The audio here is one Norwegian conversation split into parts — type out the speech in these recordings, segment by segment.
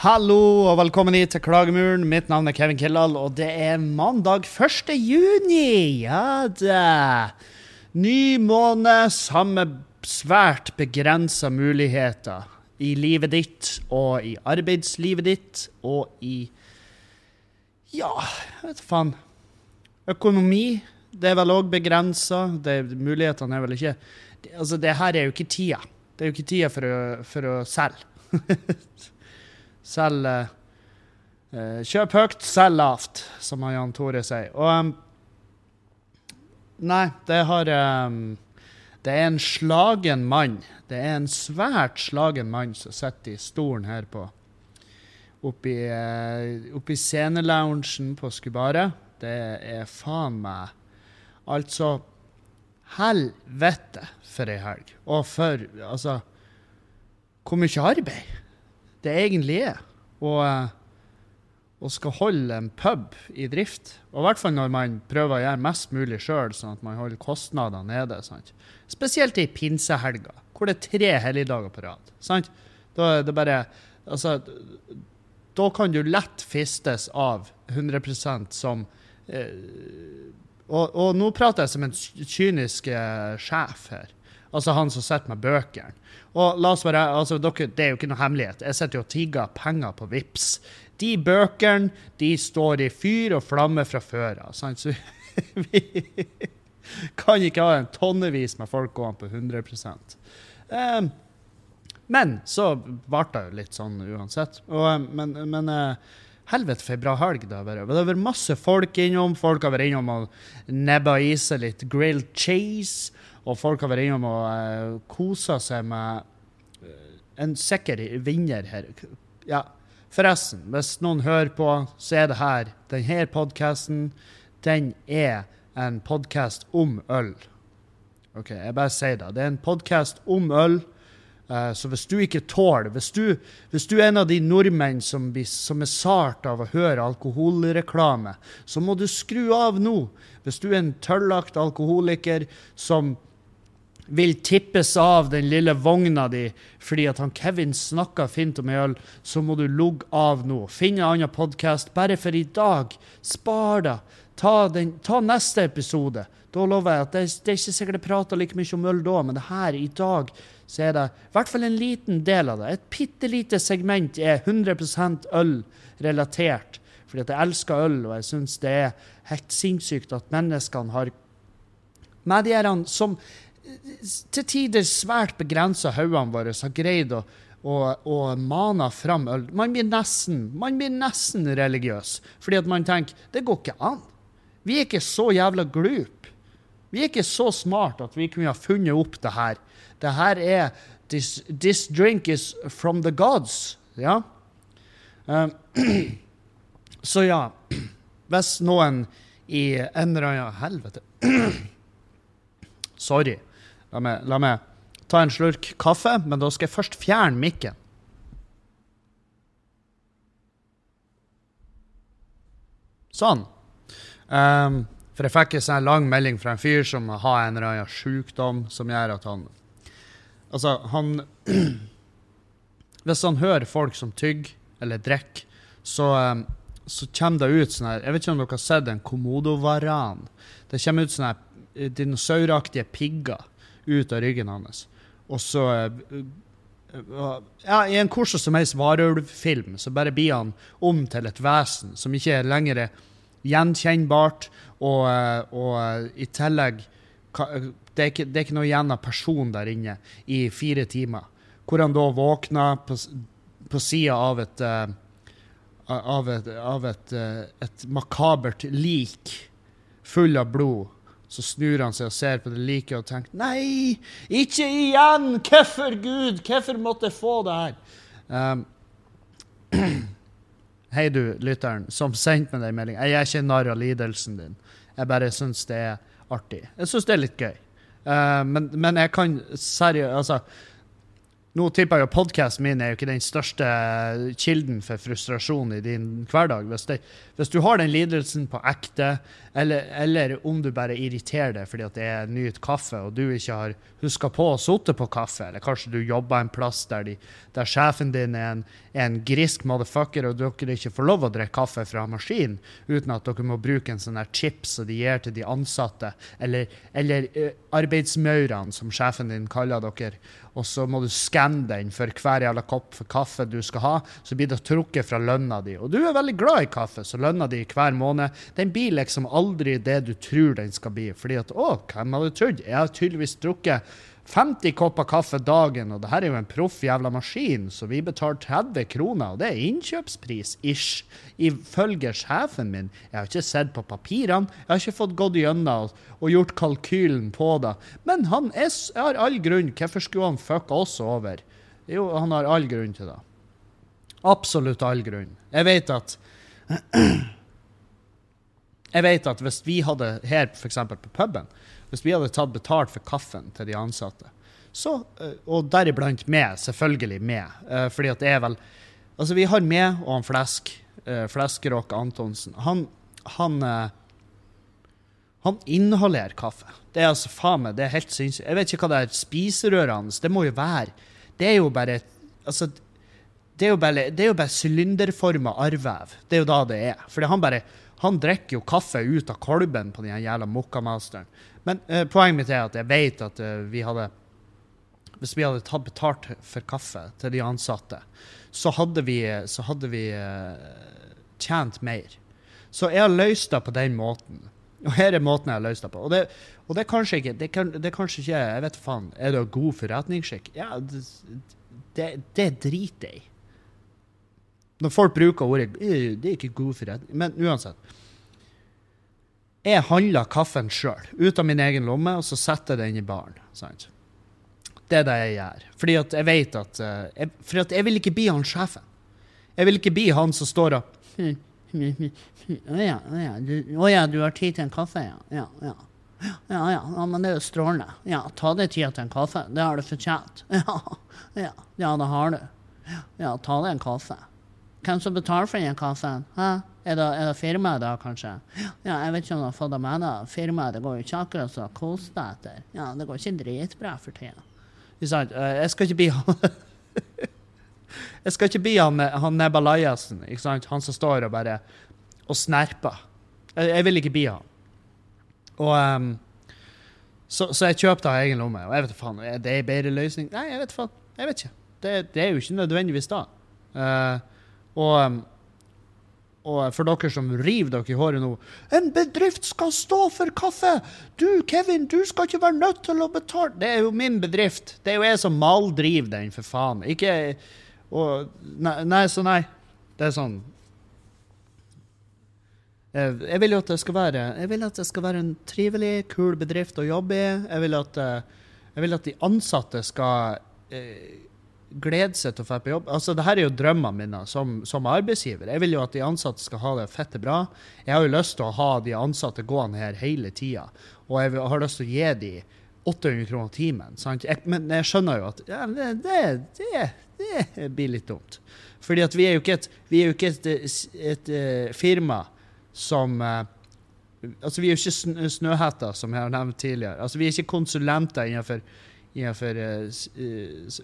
Hallo og velkommen hit til Klagemuren. Mitt navn er Kevin Kildahl, og det er mandag 1. juni. Ja da. Ny måned, samme svært begrensa muligheter i livet ditt og i arbeidslivet ditt og i Ja, jeg vet faen. Økonomi, det er vel òg begrensa. Mulighetene er vel ikke Altså, det her er jo ikke tida. Det er jo ikke tida for å, for å selge. Selg eh, eh, Kjøp høyt, selg lavt, som Jan Tore sier. Og um, Nei, det har um, Det er en slagen mann. Det er en svært slagen mann som sitter i stolen her på Oppi, uh, oppi sceneloungen på Skubaret. Det er faen meg Altså Helvete for ei helg. Og for Altså Hvor mye arbeid det egentlig er å, og skal holde en pub i drift. Og i hvert fall når man prøver å gjøre mest mulig sjøl, sånn at man holder kostnadene nede. Sant? Spesielt i pinsehelga, hvor det er tre helligdager på rad. Sant? Da er det bare Altså, da kan du lett fistes av 100% som eh, og, og nå prater jeg som en kynisk eh, sjef her. Altså han som sitter med bøkene. Og la oss være, altså dere, Det er jo ikke noe hemmelighet. Jeg sitter jo og tigger penger på VIPS. De bøkene de står i fyr og flamme fra før av. Så vi kan ikke ha en tonnevis med folk gående på 100 um, Men så ble det jo litt sånn uansett. Og, eh, men men uh, helvete for ei bra helg det har vært. Det har vært masse folk innom. Folk har vært innom og nebba i seg litt grilled cheese. Og folk har vært innom og uh, kosa seg med eh, en sikker vinner her. Ja, forresten, hvis noen hører på, så er det her. Denne podkasten, den er en podkast om øl. OK, jeg bare sier det. Det er en podkast om øl. Eh, så hvis du ikke tåler hvis du, hvis du er en av de nordmenn som, som er sart av å høre alkoholreklame, så må du skru av nå. Hvis du er en tørrlagt alkoholiker som vil tippes av den lille vogna di fordi at han Kevin snakker fint om øl, så må du logge av nå. Finn en annen podkast bare for i dag. Spar deg. Ta, den, ta neste episode. Da lover jeg at det, det er ikke sikkert jeg prater like mye om øl da, men det her i dag så er det i hvert fall en liten del av det. Et bitte lite segment er 100% øl-relatert. Fordi at jeg elsker øl, og jeg syns det er helt sinnssykt at menneskene har med de som til tider svært begrensa hodene våre har greid å, å, å mane fram øl. Man blir nesten man blir nesten religiøs, fordi at man tenker det går ikke an. Vi er ikke så jævla glup. Vi er ikke så smart at vi kunne ha funnet opp det her. Det her er This, this drink is from the gods. Ja. Um, så ja. Hvis noen i en eller annen Helvete. Sorry. La meg, la meg ta en slurk kaffe, men da skal jeg først fjerne mikken. Sånn. Um, for jeg fikk en sånn lang melding fra en fyr som har en eller annen sykdom som gjør at han Altså, han Hvis han hører folk som tygger eller drikker, så, um, så kommer det ut sånn her Jeg vet ikke om dere har sett en komodovaran. Det kommer ut sånne dinosauraktige pigger ut av ryggen hans. Og så ja, I en hvordan som helst varulvfilm så bare blir han om til et vesen som ikke er lenger gjenkjennbart, og, og i tillegg det er, ikke, det er ikke noe igjen av person der inne i fire timer. Hvor han da våkner på, på sida av et av, et, av et, et makabert lik full av blod så snur han seg og ser på det liket og tenker Nei, ikke igjen! Hvorfor, Gud? Hvorfor måtte jeg få det her? Um, Hei, du lytteren som sendte meg den meldinga. Jeg er ikke narr av lidelsen din. Jeg bare syns det er artig. Jeg syns det er litt gøy. Uh, men, men, jeg kan seriøst Altså, Nå tipper jeg jo podkasten min er jo ikke den største kilden for frustrasjon i din hverdag. Hvis, det, hvis du har den lidelsen på ekte, eller, eller, om du bare irriterer deg fordi at det er nyt kaffe, og du ikke har huska på å sitte på kaffe, eller kanskje du jobber en plass der, de, der sjefen din er en, en, grisk motherfucker, og dere ikke får lov å drikke kaffe fra maskinen uten at dere må bruke en sånn her chips som de gir til de ansatte, eller, eller uh, arbeidsmaurene, som sjefen din kaller dere og så må du skanne den for hver jævla kopp for kaffe du skal ha, så blir det trukket fra lønna di. Og du er veldig glad i kaffe, så lønna di hver måned, den blir liksom aldri det du tror den skal bli. Fordi at å, hvem hadde trodd? Jeg har tydeligvis drukket 50 kopper kaffe dagen, og det her er jo en proff jævla maskin, så vi betaler 30 kroner, og det er innkjøpspris, ish, ifølge sjefen min. Jeg har ikke sett på papirene, jeg har ikke fått gått gjennom og, gjort kalkylen på det. Men han er, har all grunn. Hvorfor skulle han fucke oss over? Jo, han har all grunn til det. Absolutt all grunn. Jeg vet at Jeg vet at hvis vi hadde her, f.eks. på puben, hvis vi hadde tatt betalt for kaffen til de ansatte, så, eh, og deriblant med, selvfølgelig med, eh, fordi at det er vel Altså, vi har med og han Flesk, eh, Fleskerock Antonsen. Han, han han inhalerer kaffe. Det er altså faen meg, det er helt sinnssykt. Jeg vet ikke hva det er spiserøret hans Det må jo være Det er jo bare Altså, det er jo bare, det er bare sylinderforma arrvev. Det er jo da det er. Fordi han bare Han drikker jo kaffe ut av kolben på den jævla Mokkamasteren. Men uh, poenget mitt er at jeg vet at uh, vi hadde Hvis vi hadde tatt betalt for kaffe til de ansatte, så hadde vi, så hadde vi uh, tjent mer. Så jeg har løst det på den måten. Og her er måten jeg har løst det på. Og det, og det er kanskje ikke det, kan, det er kanskje ikke, Jeg vet faen. Er det god forretningsskikk? Ja, det, det, det driter jeg i. Når folk bruker ordet Det er ikke god forretning. Men uansett. Jeg handler kaffen sjøl, ut av min egen lomme, og så setter jeg den i baren. Det er det jeg gjør. Fordi at jeg vet at uh, jeg, For at jeg vil ikke bli han sjefen. Jeg vil ikke bli han som står og Å ja, å ja, du har tid til en kaffe, ja. Ja, ja. Ja, ja, ja, men det er jo strålende. Ja, ta deg tid til en kaffe. Det har du fortjent. Ja, ja, ja, det har du. Ja, ta deg en kaffe. Hvem som betaler for den kassen? Hæ? Er det, det firmaet da, kanskje? Ja, jeg vet ikke om du har fått det med deg. Firmaet går jo ikke akkurat så kos deg etter. Ja, det går ikke dritbra for tida. sant, jeg skal ikke bli han Jeg skal ikke bli han, han Nebalayasen, ikke sant? han som står og bare og snerper. Jeg, jeg vil ikke bli han. Og um, så, så, jeg kjøpte av egen lomme. Og jeg vet faen, er det en bedre løsning? Nei, jeg vet faen. Jeg vet ikke. Det, det er jo ikke nødvendigvis da. Uh, og, og for dere som river dere i håret nå En bedrift skal stå for kaffe! Du, Kevin, du skal ikke være nødt til å betale Det er jo min bedrift. Det er jo jeg som maldriver den, for faen. Ikke og, nei, nei, så nei. Det er sånn jeg vil jo at det skal være Jeg vil at det skal være en trivelig, kul bedrift å jobbe i. Jeg vil at, eh, jeg vil at de ansatte skal eh, glede seg til å dra på jobb. Altså, det her er jo drømmene mine som, som, arbeidsgiver. Jeg vil jo at de ansatte skal ha det fette bra. Jeg har jo lyst til å ha de ansatte gående her hele tida. Og jeg har lyst til å gi de 800 kroner timen. Jeg, men jeg skjønner jo at ja, det, det, det, det, blir litt dumt. Fordi at vi er jo ikke et, jo ikke et, et, et uh, firma som uh, Altså, vi er jo ikke snøhetter, som jeg har nevnt tidligere. Altså, vi er ikke konsulenter innenfor innenfor uh,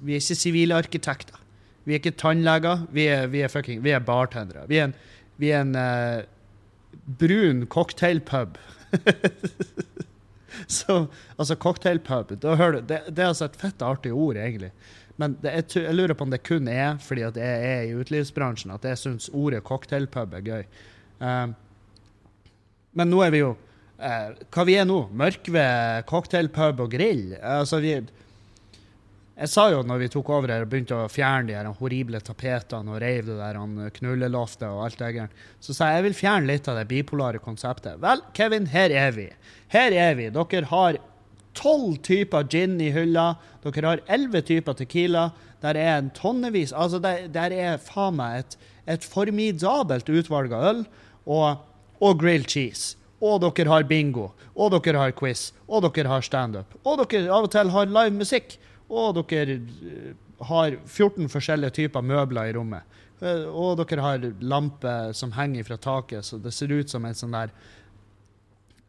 Vi er ikke sivile arkitekter. Vi er ikke tannleger. Vi er, vi er, fucking, vi er bartendere. Vi er en, vi er en uh, brun cocktailpub. Så, altså cocktailpub det, det, er altså et fett artig ord, egentlig. Men det, jeg, jeg, lurer på om det kun er fordi at jeg er i utelivsbransjen at jeg syns ordet cocktailpub er gøy. Um, men nå er vi jo eh, hva vi er nå? Mørkved cocktailpub og grill? Altså, vi, jeg sa jo når vi tok over her og begynte å fjerne de her horrible tapetene og reiv det der knulleloftet og alt det der, så sa jeg jeg vil fjerne litt av det bipolare konseptet. Vel, Kevin, her er vi. Her er vi. Dere har tolv typer gin i hylla. Dere har elleve typer Tequila. Der er en tonnevis Altså, der, der er faen meg et, et formidabelt utvalg av øl og, og grilled cheese og dere har bingo, og dere har quiz, og dere har standup, og dere av og til har live musikk, og dere har 14 forskjellige typer møbler i rommet. Eh, Og dere har lampe som henger fra taket, så det ser ut som en sånn der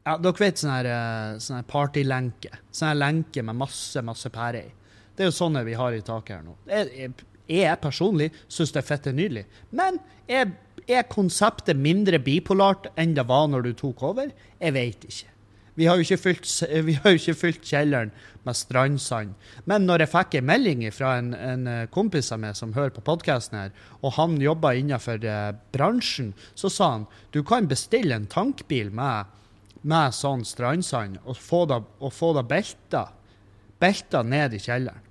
ja, Dere vet sånn eh, sånn her partylenke. Sånn her lenke med masse, masse pærer i. Det er jo sånne vi har i taket her nå. Jeg, jeg, jeg personlig syns det er fette nydelig. Men er, er konseptet mindre bipolart enn det var når du tok over? Jeg vet ikke. Vi har jo ikke fylt, jo ikke fylt kjelleren med strandsand. Men når jeg fikk en melding fra en, en eh, kompis av meg som hører på podkasten her, og han jobber innenfor eh, bransjen, så sa han du kan bestille en tankbil med, med sånn strandsand og få det, og få det belta, belta ned i kjelleren.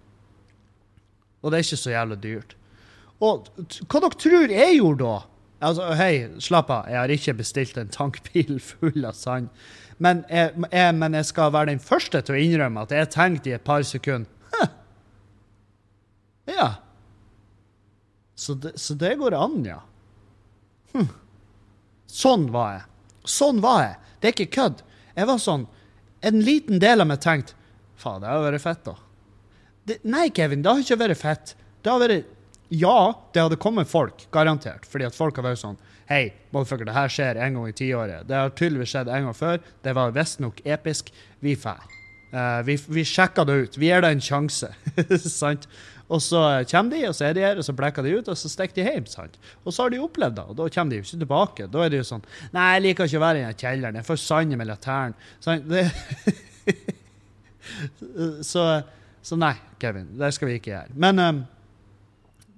Og det er ikke så jævla dyrt. Og hva dere tror jeg gjorde da? Altså, hei, slapp av, jeg har ikke bestilt en tankbil full av sand. Men jeg, jeg, men jeg skal være den første til å innrømme at jeg tenkte i et par sekunder Hæ? Ja. Så det, så det går an, ja. Hm. Sånn var jeg. Sånn var jeg. Det er ikke kødd. Jeg var sånn En liten del av meg tenkte Faen, det har vært fett, da. Det, nei, Kevin, det har ikke vært fett. Det har vært Ja, det hadde kommet folk, garantert. Fordi at folk har vært sånn Hei, motherfucker, det her skjer en gang i tiåret. Det har tydeligvis skjedd en gang før. Det var visstnok episk. Vi drar. Uh, vi, vi sjekker det ut. Vi gir det en sjanse. sant? Og så kommer de, og så er de her, og så blekker de ut, og så stikker de hjem. sant? Og så har de opplevd det, og da kommer de jo ikke tilbake. Da er det jo sånn Nei, jeg liker ikke å være i den kjelleren. Jeg får sand tærne. Sant? Så, så nei, Kevin, det skal vi ikke gjøre. Men, um,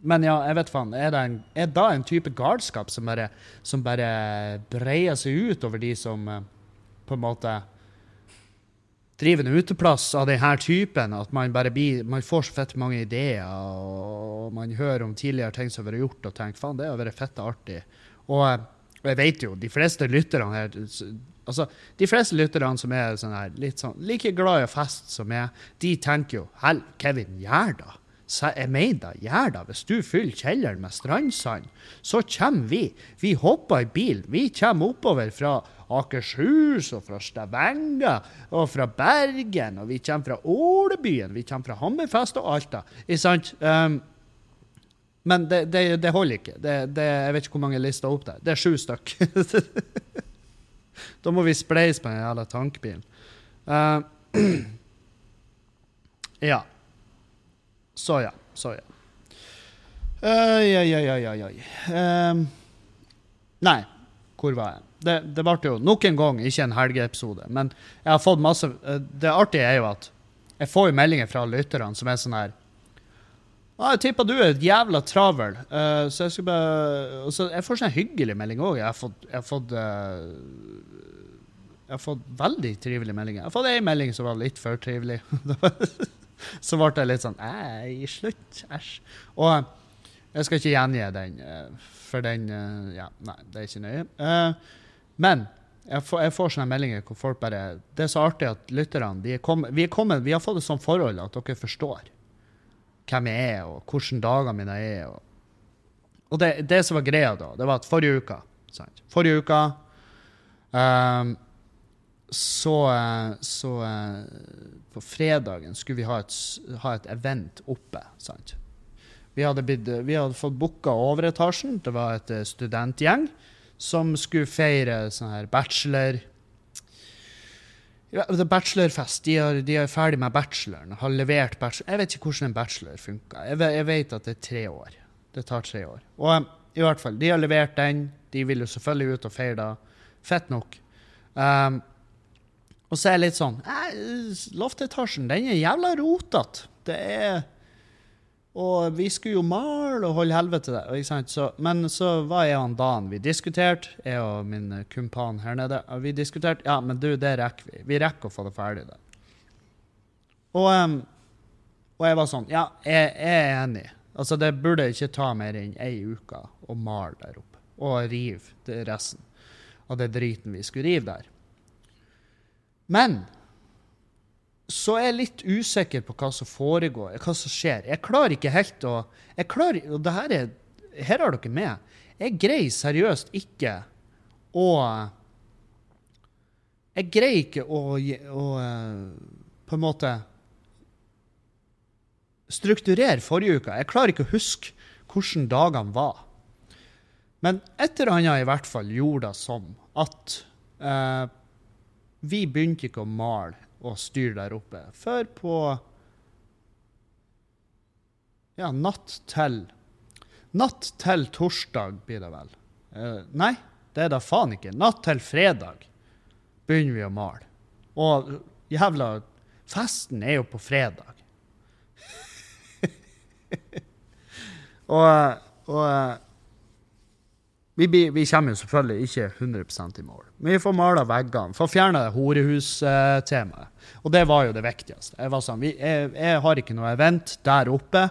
men ja, jeg vet faen. Er det en, er da en type galskap som bare, som bare breier seg ut over de som eh, på en måte driver en uteplass av denne typen? At man bare blir Man får så fett mange ideer, og man hører om tidligere ting som har vært gjort, og tenker faen, det har vært fett artig. Og, eh, og jeg vet jo, de fleste lytterne her Altså, de fleste lytterne som er sånn her, litt sånn, like glad i å feste som jeg, de tenker jo Hell, Kevin, gjør det. Så Jeg mener gjør det. Hvis du fyller kjelleren med strandsand, så kommer vi. Vi hopper i bil. Vi kommer oppover fra Akershus og fra Stavanger og fra Bergen, og vi kommer fra Ålebyen, vi kommer fra Hammerfest og Alta. Ikke sant? Um, men det, det, det holder ikke. Det, jeg vet ikke hvor mange lister opp der. Det er sju stykk. da må vi spleise på den jævla tankbilen. Uh, ja. Så ja. Så ja. Oi, oi, oi, oi, oi. Ehm, nei, hvor var jeg? Det, det ble jo nok en gang ikke en helgeepisode, men jeg har fått masse eh, Det artige er jo at jeg får jo meldinger fra lytterne som er sånn her ah, 'Jeg tipper du er jævla travel.' uh, så jeg skal bare så Jeg får sånn hyggelig melding òg. Jeg har fått, jeg har fått uh, jeg har fått veldig trivelige meldinger. Jeg har fått ei melding som var litt for trivelig. så ble jeg litt sånn Ei, slutt. Æsj. Og eh, jeg skal ikke gjengi den, eh, for den eh, Ja, nei, det er ikke nøye. Men jeg får, jeg får sånne meldinger hvor folk bare Det er så artig at lytterne er kommet, vi, kommet, vi har fått et sånt forhold at dere forstår hvem jeg er, og hvordan dagene mine er. Og, og det, det som var greia da, det var at forrige uka sant? Forrige uka um, så, så På fredagen skulle vi ha et, ha et event oppe. sant? Vi hadde, blitt, vi hadde fått booka overetasjen. Det var et eh, studentgjeng som skulle feire sånn her bachelor ja, bachelorfest. De er, de er ferdig med bacheloren. Har levert bachelor. Jeg vet ikke hvordan en bachelor funker. Jeg, jeg vet at det er tre år. Det tar tre år. Og um, i hvert fall, de har levert den. De vil jo selvfølgelig ut og feire det. Fett nok. Um, og så er jeg litt sånn Loftetasjen, den er jævla rotete. Det er Og vi skulle jo male og holde helvete der. Ikke sant? Så, men så var jeg og Dan, vi diskuterte, jeg og min eh, kumpan her nede, vi diskuterte Ja, men du, det rekker vi. Vi rekker å få det ferdig der. Og, um, og jeg var sånn Ja, jeg, jeg er enig. Altså, det burde ikke ta mer enn ei uke å male der oppe. Og rive resten av det driten vi skulle rive der. Men så er jeg litt usikker på hva som foregår, hva som skjer. Jeg klarer ikke helt å jeg klarer, og det her, er, her har dere med. Jeg greier seriøst ikke å Jeg greier ikke å, å eh, på en måte strukturere forrige uka. Jeg klarer ikke å huske hvordan dagene var. Men et eller annet i hvert fall gjorde det som at eh, vi begynte ikke å male og styre der oppe før på ja, natt til Natt til torsdag blir det vel. Eh, nei, det er da faen ikke. Natt til fredag begynner vi å male. Og jævla Festen er jo på fredag. og, og vi, vi, kommer jo selvfølgelig ikke 100% i mål. Vi får mala veggene, får fjerna horehustemaet. Og det var jo det viktigste. Jeg, sånn, vi, jeg, jeg, har ikke noe event der oppe.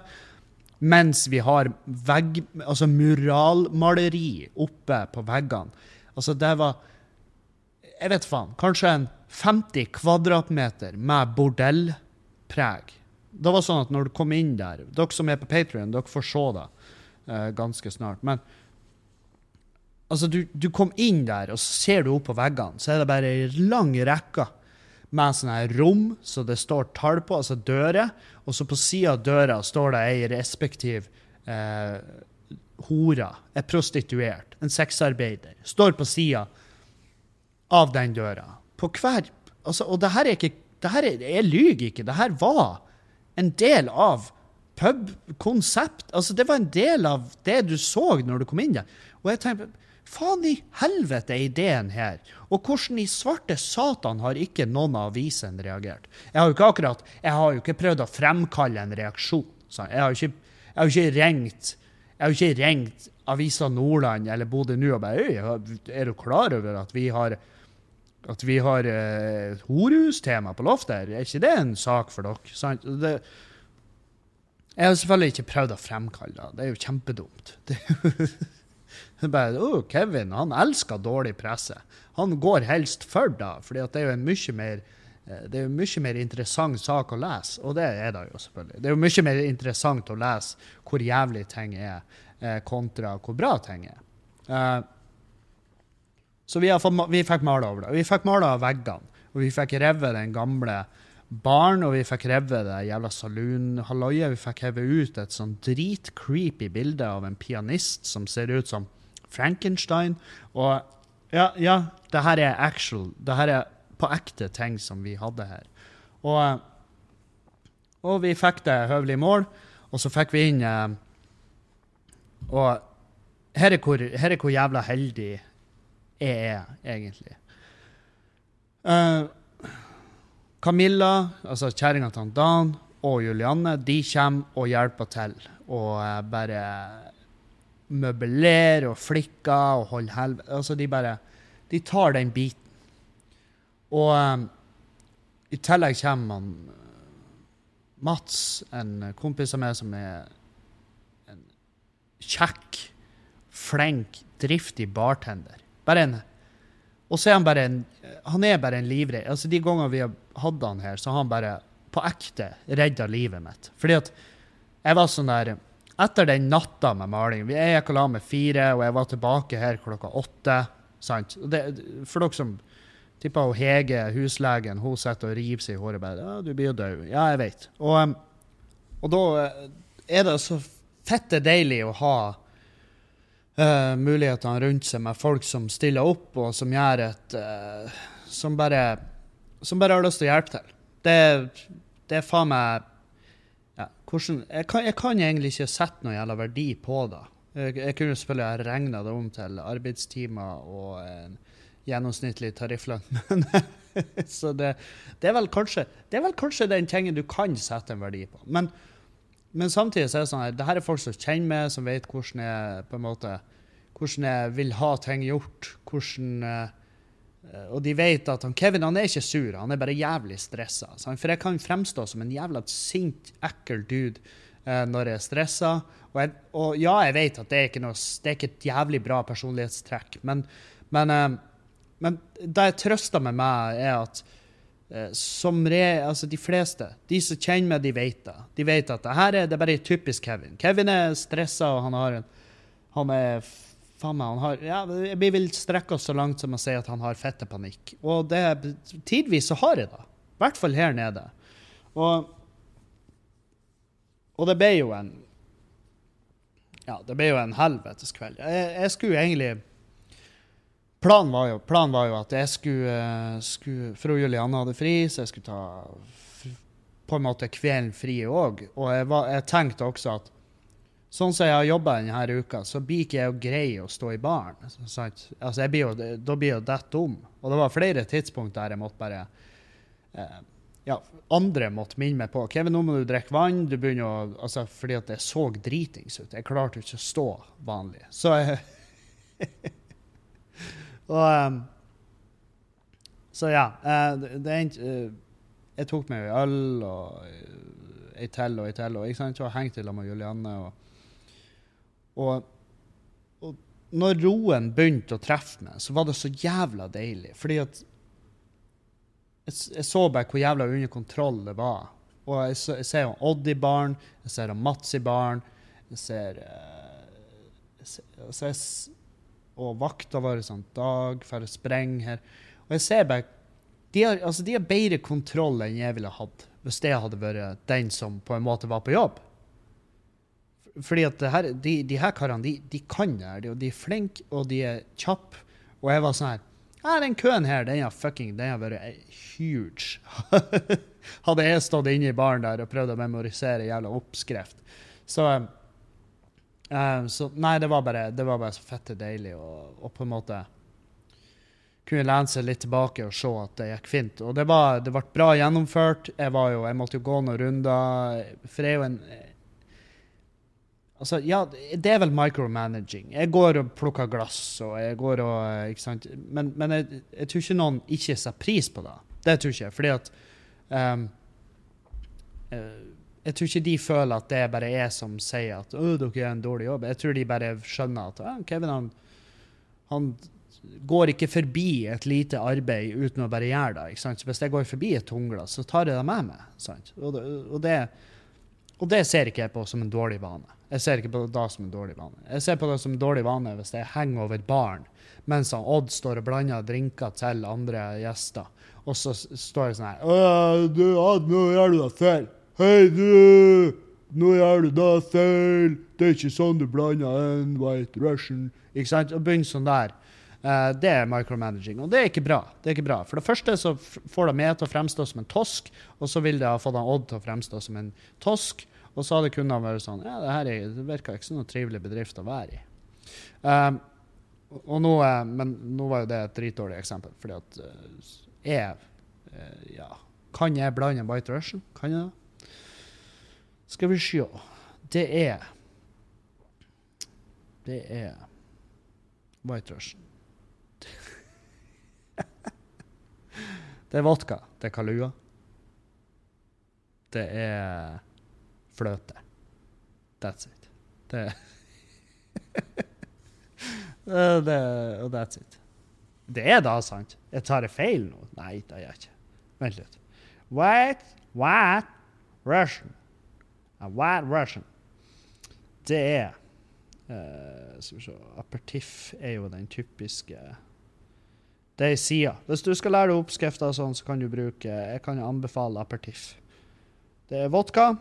Mens vi har vegg, altså muralmaleri oppe på veggene. Altså, det var Jeg vet faen. Kanskje en 50 kvadratmeter med bordellpreg. Det var sånn at når du kom inn der Dere som er på Patrion, dere får se det uh, ganske snart. Men altså, du, du, kom inn der, og så ser du opp på veggene, så er det bare ei lang rekke med sånne rom så det står tall på, altså dører. Og så på sida av døra står det ei respektiv eh, hore, ei prostituert, en sexarbeider, står på sida av den døra. På hver altså, Og det her er ikke det her er, Jeg lyver ikke. Det her var en del av pubkonsept. Altså, det var en del av det du så når du kom inn der. Og jeg tenkte Faen i helvete er ideen her? Og hvordan i svarte satan har ikke noen av avisene reagert? Jeg har jo ikke akkurat, jeg har jo ikke prøvd å fremkalle en reaksjon. Jeg har jo ikke, jeg har ikke ringt jeg har jo ikke ringt Avisa Nordland eller Bodø nå og bare Er du klar over at vi har at vi har uh, horehustema på loftet? Er ikke det en sak for dere? Sant? Det, jeg har selvfølgelig ikke prøvd å fremkalle det. Det er jo kjempedumt. Det bare, oh, Kevin han elsker dårlig presse. Han går helst for da, for det er jo en mye mer eh, det er jo mye mer interessant sak å lese, og det er det jo selvfølgelig. Det er jo mye mer interessant å lese hvor jævlig ting er, eh, kontra hvor bra ting er. Uh, så vi, fått, vi, fikk male over det. Vi fikk male av veggene, og vi fikk revet den gamle baren, og vi fikk revet det jævla saloonhalloiet. Vi fikk hevet ut et sånn dritcreepy bilde av en pianist som ser ut som Frankenstein. Og ja, ja, det her er actual. Det her er på ekte ting som vi hadde her. Og, og vi fikk det høvelig mål, og så fikk vi inn eh, Og her er, hvor, her er hvor jævla heldig jeg er, egentlig. Uh, Camilla, altså kjerringa til Dan, og Julianne, de kommer og hjelper til. Og uh, bare møblere og flikker og holde helvete Altså, de bare De tar den biten. Og um, i tillegg kommer han Mats, en kompis av meg som er en kjekk, flink, driftig bartender. Bare en Og så er han bare en Han er bare en livredd. Altså, de gangene vi har hatt han her, så har han bare på ekte redda livet mitt. Fordi at jeg var sånn der etter den natta med maling Jeg gikk og la meg fire, og jeg var tilbake her klokka åtte. sant? Det, for dere som tipper Hege, huslegen, hun sitter og river seg i håret bare ja, 'Du blir jo død.' Ja, jeg vet. Og, og da eh, er det så fette deilig å ha uh, mulighetene rundt seg med folk som stiller opp, og som gjør et uh, som, bare, som bare har lyst til å hjelpe til. Det, det er faen meg hvordan, jeg, kan, jeg, kan, egentlig ikke sette noe jævla verdi på det. Jeg, jeg kunne selvfølgelig ha regna det om til arbeidstimer og en gjennomsnittlig tarifflønn, Så det, det, er kanskje, det, er vel kanskje, den tingen du kan sette en verdi på. Men, men samtidig så er det sånn at det her er folk som kjenner meg, som vet hvordan jeg på en måte, hvordan jeg vil ha ting gjort. hvordan Eh, og de vet at han, Kevin han er ikke sur, han er bare jævlig stressa. For jeg kan fremstå som en jævla sint, ekkel dude eh, når jeg er stressa. Og, og, ja, jeg vet at det er ikke, noe, det er ikke et jævlig bra personlighetstrekk, men, men, eh, men det jeg trøster med meg er at eh, som re, altså de fleste, de som kjenner meg, de vet det. De vet at det her er, det bare typisk Kevin. Kevin er stressa, og han, har en, han er Faen meg, han har, ja, Vi vil strekke oss så langt som å si at han har fettepanikk. Og det, tidvis så har jeg det. I hvert fall her nede. Og, og det ble jo en Ja, det ble jo en helvetes kveld. Jeg, jeg skulle egentlig Planen var, jo, planen var jo at jeg skulle, skulle Fru Julianne hadde fri, så jeg skulle ta på en måte kvelden fri òg. Og jeg, var, jeg tenkte også at sånn som jeg har jobba denne uka, så blir ikke jeg jo grei å stå i baren. Altså, da blir jeg jo dett om. Og det var flere tidspunkt der jeg måtte bare eh, ja, andre måtte minne meg på Kevin, nå må du drikke vann. du begynner å, altså, Fordi at det så dritings ut. Jeg klarte ikke å stå vanlig. Så jeg Og um, Så ja. eh, det, endte eh, Jeg tok meg en øl og eh, ei til og ei til, og og hengte sammen med Julianne. Og, og, og når roen begynte å treffe meg, så var det så jævla deilig. Fordi at jeg, jeg så bare hvor jævla under kontroll det var. Og jeg, jeg ser Odd i baren, jeg ser Mats i baren, jeg ser, eh, jeg ser, jeg, ser Og vakta vår sånn Dag for å sprenge her. Og jeg ser bare de har, altså, de har bedre kontroll enn jeg ville hatt hvis det hadde vært den som på en måte var på jobb. Fordi at her, de, de her karene, de, de kan det her. De, er flinke, og de er kjappe. Og jeg var sånn her ja, Den køen her, den har fucking, den har vært eh, huge. Hadde jeg stått inne i baren der og prøvd å memorisere jævla oppskrift. Så, eh, så Nei, det var bare, det var bare så fette deilig å på en måte kunne lene seg litt tilbake og se at det gikk fint. Og det, var, det ble bra gjennomført. Jeg, jo, jeg måtte jo gå noen runder. For jeg er jo en Altså, ja, det er vel micromanaging. Jeg går og plukker glass, og jeg går og Ikke sant. Men, men jeg, jeg tror ikke noen ikke setter pris på det. Det tror ikke jeg. Fordi at um, Jeg tror ikke de føler at det er bare jeg som sier at «Å, dere gjør en dårlig jobb. Jeg tror de bare skjønner at «Ja, Kevin han, han går ikke forbi et lite arbeid uten å bare gjøre det. ikke sant? Så hvis jeg går forbi et tungglass, så tar jeg det med meg. sant? Og og det og det ser ikke jeg på som en dårlig vane. Jeg ser ikke på det som en dårlig vane. Jeg ser på det som en dårlig vane hvis jeg henger over baren mens han Odd står og blander drinker til andre gjester, og så står jeg sånn her du, Odd, nå gjør du deg feil. Hei, du! Nå gjør du deg feil. Det er ikke sånn du blander en white russian. Ikke sant? Og begynner sånn der. Uh, det er micromanaging, og det er ikke bra. Det er ikke bra. For det første så får det meg til å fremstå som en tosk, og så vil det ha fått Odd til å fremstå som en tosk, og så hadde kundene vært sånn Ja, det her er, det virker ikke som noen trivelig bedrift å være i. Um, og nå, eh, men nå var jo det et dritdårlig eksempel, fordi at eh, jeg eh, Ja, kan jeg blande White Russian? Kan jeg det? Skal vi se. Det er Det er White Russian. det er vodka. Det er Kalua. Det er fløte. That's it. Det Og that's it. Det er da sant. Jeg tar det feil nå? Nei, det gjør jeg ikke. Vent litt. White, white, Russian. A white Russian. Det er uh, Skal vi se Apertiff er jo den typiske Det er sida. Hvis du skal lære oppskrifter og sånn, så kan du bruke Jeg kan anbefale apertiff. Det er vodka,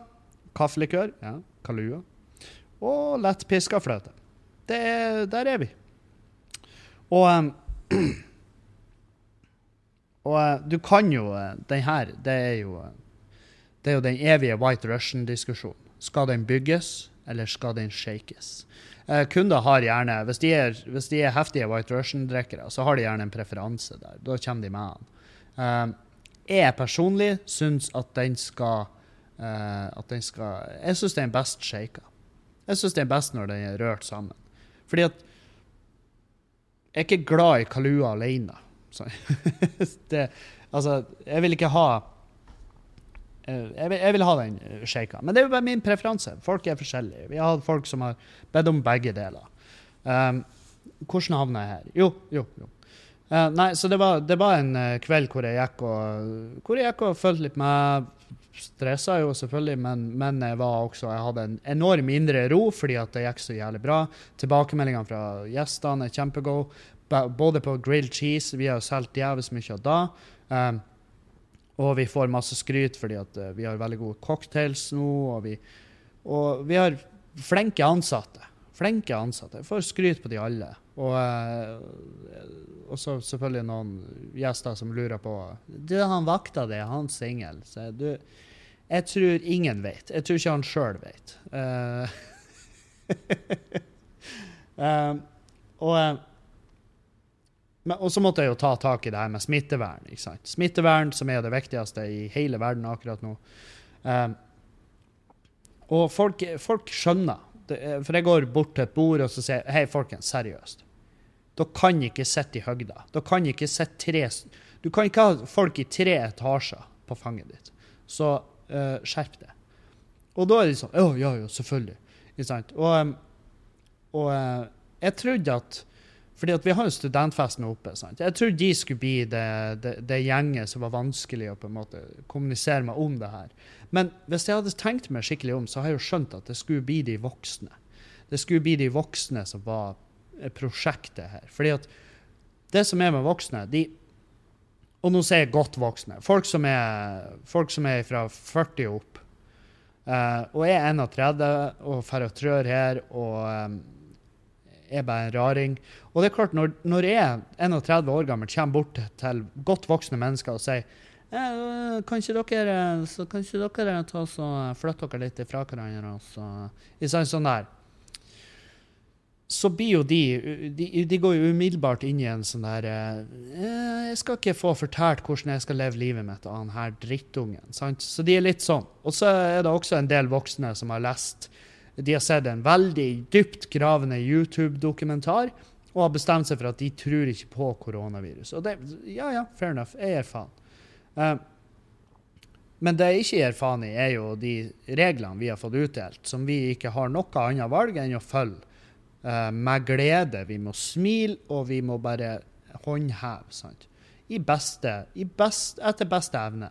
kaffelikør, ja, kalua, og lettpiska fløte. Det er, der er vi. Og um, Og eh, du kan jo eh, Den her, det er jo eh, Det er jo den evige White Russian-diskusjonen. Skal den bygges, eller skal den shakes? Eh, kunder har gjerne, hvis de, er, hvis de er heftige White Russian-drikkere, så har de gjerne en preferanse der. Da kommer de med den. Eh, jeg personlig syns at den skal At den skal Jeg syns den er best shaka. Jeg syns den er best når den er rørt sammen. Fordi at jeg er ikke glad i Kalua alene. Det, altså, jeg vil ikke ha eh, jeg vil, jeg vil ha den eh, shaka. Men det er jo bare min preferanse. Folk er forskjellige. Vi har hatt folk som har bedt om begge deler. Um, hvordan havna jeg her? Jo, jo, jo. Uh, nei, så det var, det var en eh, kveld hvor jeg gikk og, hvor jeg gikk og følte litt med. Stressa jo selvfølgelig, men, men jeg var også Jeg hadde en enorm indre ro fordi at det gikk så jævlig bra. Tilbakemeldingene fra gjestene er kjempegode. Både på grilled cheese, vi har jo solgt jævlig mye av da. Um, og vi får masse skryt fordi at eh, vi har veldig gode cocktails nå. Og, vi, og vi har flinke ansatte. Flinke ansatte. Jeg får skryt på de alle. Og, eh, og så selvfølgelig noen gjester som lurer på Du, han vakta det, er han singel? Så du, jeg tror ingen vet. Jeg tror ikke han sjøl vet. Uh, uh, og, men, og så måtte jeg jo ta tak i det her med smittevern. ikke sant? Smittevern, som er det viktigste i hele verden akkurat nå. Uh, og folk, folk skjønner. For jeg går bort til et bord og så sier hei, folkens, seriøst. Dere kan ikke sitte i høgda. Dere kan ikke sitte tre Du kan ikke ha folk i tre etasjer på fanget ditt. Så uh, skjerp deg. Og da er de sånn Å, ja, ja, selvfølgelig. Ikke sant? Og, og uh, jeg trodde at fordi at vi har jo studentfesten oppe. sant? Jeg trodde de skulle bli det, det, det, gjenget som var vanskelig å på en måte kommunisere med om det her. Men hvis jeg hadde tenkt meg skikkelig om, så har jeg jo skjønt at det skulle bli de voksne. Det skulle bli de voksne som var prosjektet her. Fordi at det som er med voksne de, Og nå sier jeg godt voksne. Folk som er, folk som er fra 40 og opp. Uh, og er 31 og drar og trør her og um, er bare en raring. Og det er klart, når, når jeg, 31 år gammel, kommer bort til godt voksne mennesker og sier eh, kan ikke dere, så dere flytte dere litt ifra hverandre? Så, I sånn, sånn der så blir jo de, de, de går jo umiddelbart inn i en sånn der eh, Jeg skal ikke få fortalt hvordan jeg skal leve livet mitt av han her drittungen. Sant? Så de er litt sånn. Og så er det også en del voksne som har lest De har sett en veldig dypt gravende YouTube-dokumentar og har bestemt seg for at de tror ikke på koronavirus. Og det, ja, ja, fair enough. Jeg gir faen. Uh, men det jeg ikke gir faen i, er jo de reglene vi har fått utdelt, som vi ikke har noe annet valg enn å følge uh, med glede. Vi må smile, og vi må bare håndheve. sant? I beste, i best, etter beste evne.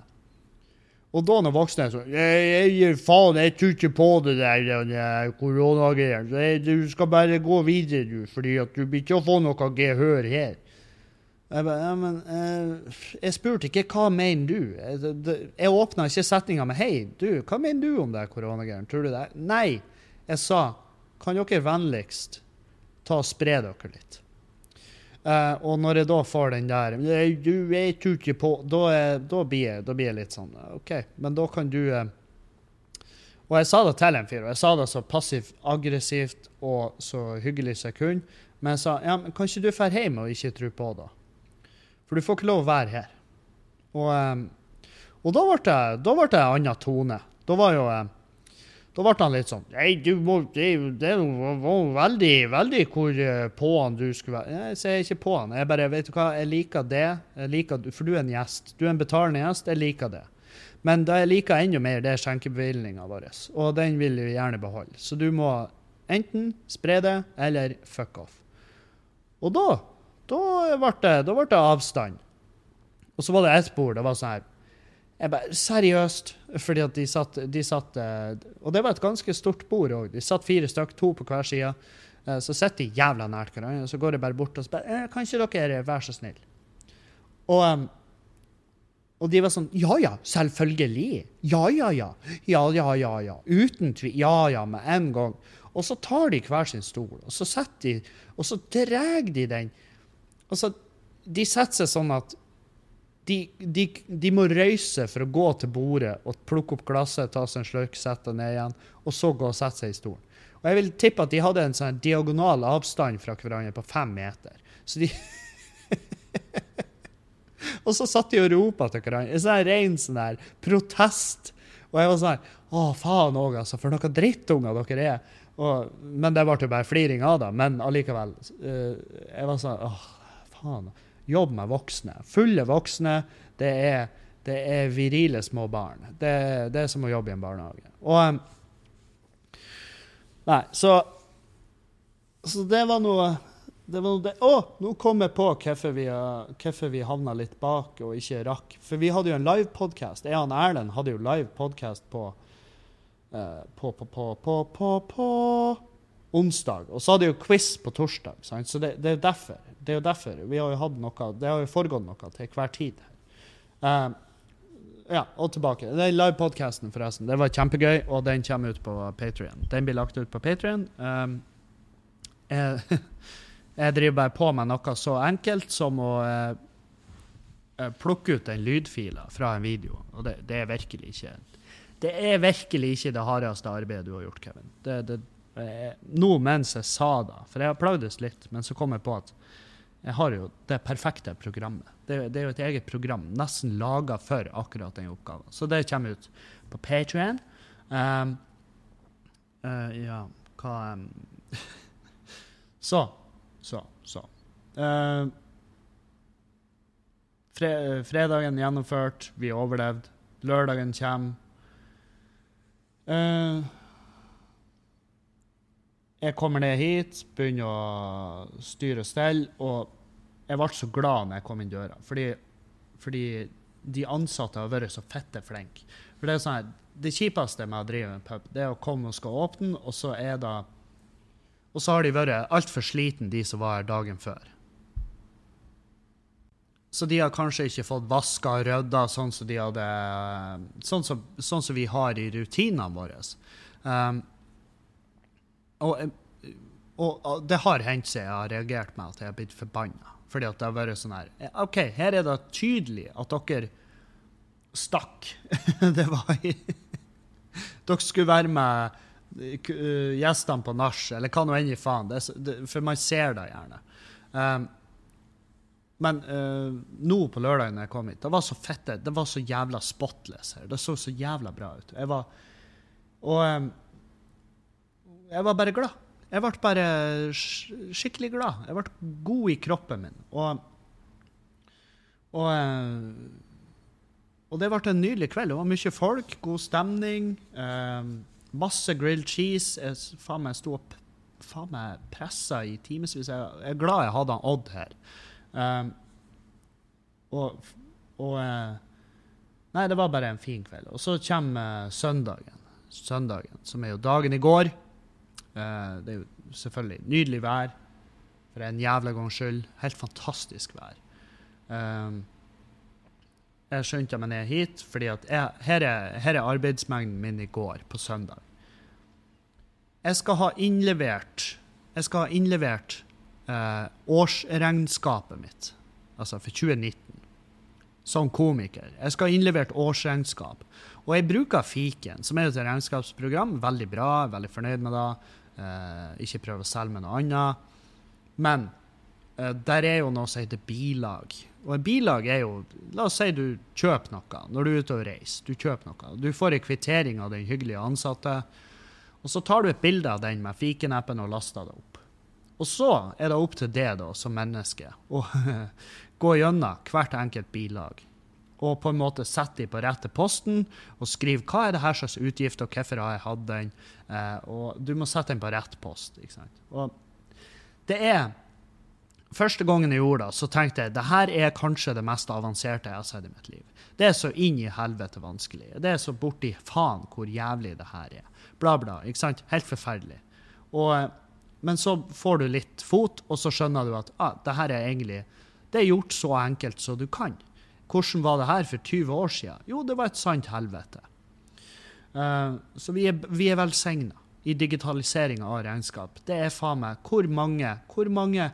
Og da når voksne er sånn jeg, gir faen, jeg tror ikke på det der koronagreiene. Du skal bare gå videre, du, fordi du blir ikke å få noe gehør her. Jeg, bare, ja, men, eh, jeg spurte ikke hva mener du. Jeg, jeg åpna ikke setninga med 'hei, du, hva mener du om det koronagreiene'? Tror du det? Nei. Jeg sa kan dere vennligst ta og spre dere litt? Uh, og når jeg da får den der Du, er tror ikke på Da, er, da, blir, jeg, da blir, jeg, litt sånn OK, men da kan du uh, Og jeg sa det til en fyr, og jeg sa det så passivt-aggressivt og så hyggelig som jeg kunne. Men jeg sa ja, men kan ikke du dra hjem og ikke tro på det? For du får ikke lov å være her. Og, um, og da ble det, en annen tone. Da var jo um, da ble han litt sånn Nei, du må Det, det var veldig, veldig hvor på han du skulle være. Jeg sier ikke på han. Jeg bare Vet du hva, jeg liker det. Jeg liker, for du er en gjest. Du er en betalende gjest. Jeg liker det. Men det jeg liker enda mer, det er skjenkebevilgninga vår. Og den vil vi gjerne beholde. Så du må enten spre det, eller fuck off. Og da da ble det, da ble det avstand. Og så var det ett bord. Det var sånn her jeg bare, Seriøst? Fordi at de satt, de satt eh, Og det var et ganske stort bord òg. De satt fire stykk, to på hver side. Eh, så sitter de jævla nært hverandre. Så går jeg bare bort og spør eh, kan ikke dere være så snill? Og, og de var sånn Ja ja, selvfølgelig. Ja ja ja. Ja ja ja ja. Uten tvil. Ja ja, med en gang. Og så tar de hver sin stol, og så setter de Og så drar de den. Og så De setter seg sånn at de, de, de, må røyse for å gå til bordet og plukke opp glasset, ta seg en slurk, sette ned igjen, og så gå og sette seg i stolen. Og jeg vil tippe at de hadde en sånn diagonal avstand fra hverandre på fem meter. Så de Og så satt de og ropa til hverandre. En sånn ren sånn der protest. Og jeg var sånn Å, faen òg, altså. For noen drittunger dere er. Og, men det ble jo bare fliring av det. Men allikevel. Uh, jeg var sånn Å, faen. Jobb med voksne. Fulle voksne. Det er, det er virile små barn. Det, det, er som å jobbe i en barnehage. Og um, Nei, så Så det var noe det var det. Å, nå kom jeg på hvorfor vi, hvorfor vi havna litt bak og ikke rakk. For vi hadde jo en livepodkast. Jeg og Erlend hadde jo livepodkast på, uh, på, på, på, på, på, på onsdag. Og så hadde jeg jo quiz på torsdag. Sant? Så det, det, er derfor. Det er jo derfor. Vi har jo hatt noe, det har jo foregått noe til hver tid. Uh, ja, og tilbake. Den livepodkasten, forresten. Det var kjempegøy, og den kommer ut på Patrion. Den blir lagt ut på Patrion. Um, jeg, jeg, driver bare på med noe så enkelt som å uh, plukke ut den lydfila fra en video, og det, det, er virkelig ikke Det er virkelig ikke det hardeste arbeidet du har gjort, Kevin. Det, det, nå mens jeg sa det, for jeg har plagdes litt, men så kom jeg på at jeg har jo det perfekte programmet. Det, det er jo et eget program nesten laga for akkurat den oppgaven. Så det kommer ut på Patrion. Um, uh, ja, hva um, Så, så, så. Uh, fre fredagen gjennomført, vi overlevde. Lørdagen kommer. Uh, jeg kommer ned hit, begynner å styre og stelle, og jeg ble så glad når jeg kom inn døra. Fordi, fordi de ansatte har vært så fette flinke. For det sånn det kjipeste med å drive en pub, det er å komme og skal åpne, og så er det Og så har de vært altfor slitne, de som var her dagen før. Så de har kanskje ikke fått vaska og rydda sånn som de hadde sånn som, sånn som vi har i rutinene våre. Um, og, eh, og, og, det har hendt seg jeg har reagert med at jeg har blitt forbanna. Fordi at det har vært sånn her eh, OK, her er det tydelig at dere stakk. det var Dere skulle være med uh, gjestene på nach, eller hva nå enn i faen. Det, det, for man ser det gjerne. Um, men uh, nå på lørdag når jeg kom hit, det var så fette. Det var så jævla spotless her. Det så så jævla bra ut. Jeg var Og um, jeg var bare glad. Jeg ble bare skikkelig glad. Jeg ble god i kroppen min. Og, og, eh, og det ble en nydelig kveld. Det var mye folk, god stemning. Eh, masse grilled cheese. Jeg faen meg sto opp faen meg pressa i timevis. Jeg, jeg er glad jeg hadde Odd her. Eh, og, og uh, Nei, det var bare en fin kveld. Og så kommer uh, søndagen. Søndagen, som er jo dagen i går. Uh, det er jo selvfølgelig nydelig vær for en jævla gangs skyld. Helt fantastisk vær. Um, jeg skjønte meg ned hit, fordi her, er, her, er, arbeidsmengden min i går, på søndag. Jeg skal ha innlevert Jeg skal ha innlevert uh, årsregnskapet mitt, altså for 2019, som komiker. Jeg skal ha innlevert årsregnskap. Og jeg bruker Fiken, som er et regnskapsprogram. Veldig bra, veldig fornøyd med det. Uh, ikke prøve å selge med noe annet. Men uh, der er jo noe som heter bilag. Og en bilag er jo La oss si du kjøper noe når du er ute og reiser. Du kjøper noe. Du får en kvittering av den hyggelige ansatte. Og så tar du et bilde av den med Fiken-appen og laster det opp. Og så er det opp til det da, som menneske å gå gjennom hvert enkelt bilag og på en måte sette de på rette posten og skrive hva er det her slags utgift, og hvorfor har jeg hatt den. Eh, og du må sette den på rett post. ikke sant? Og det er Første gangen jeg gjorde det, så tenkte jeg det her er kanskje det mest avanserte jeg har sett i mitt liv. Det er så inn i helvete vanskelig. Det er så borti faen hvor jævlig det her er. Bla, bla. ikke sant? Helt forferdelig. Og, men så får du litt fot, og så skjønner du at ah, det her er egentlig det er gjort så enkelt som du kan. Hvordan var det her for 20 år siden? Jo, det var et sant helvete. Uh, så vi er, vi er velsigna i digitaliseringa av regnskap. Det er faen meg hvor mange, hvor mange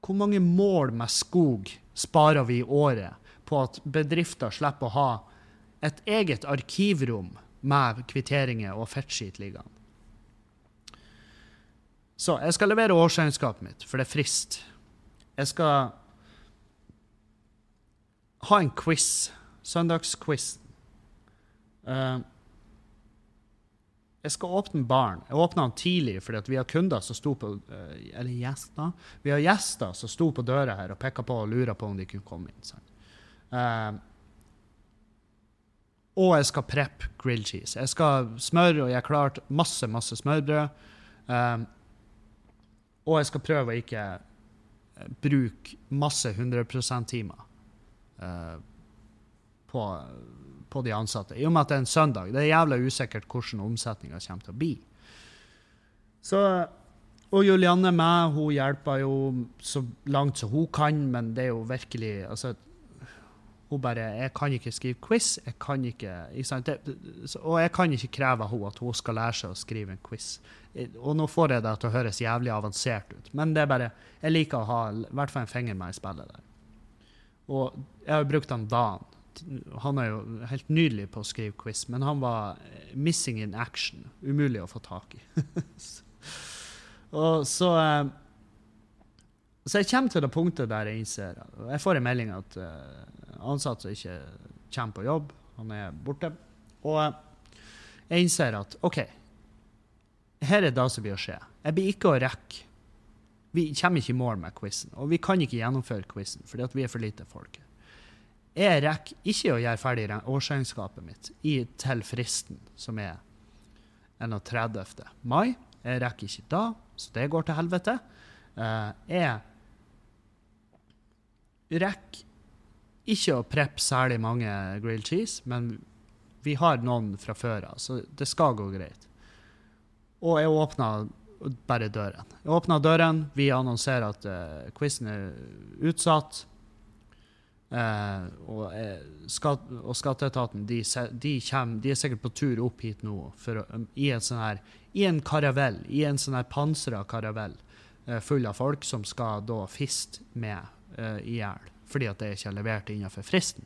Hvor mange mål med skog sparer vi i året på at bedrifter slipper å ha et eget arkivrom med kvitteringer og fettskit liggende? Så jeg skal levere årsregnskapet mitt, for det er frist. Jeg skal ha en quiz. Søndagsquiz. Uh, jeg skal åpne baren. Jeg åpna den tidlig fordi vi har kunder som sto på uh, Eller gjester. Vi har gjester som sto på døra her og pekka på og lura på om de kunne komme inn. Uh, og jeg skal preppe grilled cheese. Jeg skal smøre, og jeg har klart masse, masse smørbrød. Um, og jeg skal prøve å ikke bruke masse 100 %-timer. uh, på, på, de ansatte. I og med at det er en søndag. Det er jævla usikkert hvordan omsetninga kommer til å bli. Så, og Julianne med, hun hjelper jo så langt som hun kan, men det er jo virkelig altså, Hun bare 'Jeg kan ikke skrive quiz.' jeg kan ikke, ikke sant? Og jeg kan ikke kreve av henne at hun skal lære seg å skrive en quiz. Og nå får jeg det til å høres jævlig avansert ut, men det er bare Jeg liker å ha i hvert fall en finger med i spillet der. Og jeg har brukt den Dan. Han er jo helt nydelig på å skrive quiz, men han var missing in action. Umulig å få tak i. og så eh, Så jeg kommer til det punktet der jeg innser Jeg får en melding at uh, ansatte ikke kommer på jobb. Han er borte. Og jeg innser at OK, her er det som blir å skje. Jeg blir ikke å rekke Vi kommer ikke i mål med quizen, og vi kan ikke gjennomføre quizen fordi vi er for lite folk. Jeg rekker ikke å gjøre ferdig årsregnskapet mitt i, til fristen, som er 31. mai. Jeg rekker ikke da, så det går til helvete. Uh, jeg rekker ikke å preppe særlig mange grilled cheese, men vi har noen fra før av, så det skal gå greit. Og jeg åpna bare døren. Jeg åpna døren, vi annonserer at uh, quizen er utsatt. Uh, og, uh, skatt, og, skatteetaten de, de, kommer, de, er sikkert på tur opp hit nå for, um, i, en sånn her, i en karavell, i en sånn her pansra karavell uh, full av folk som skal da fiste med uh, i hjel fordi at det ikke er levert innenfor fristen.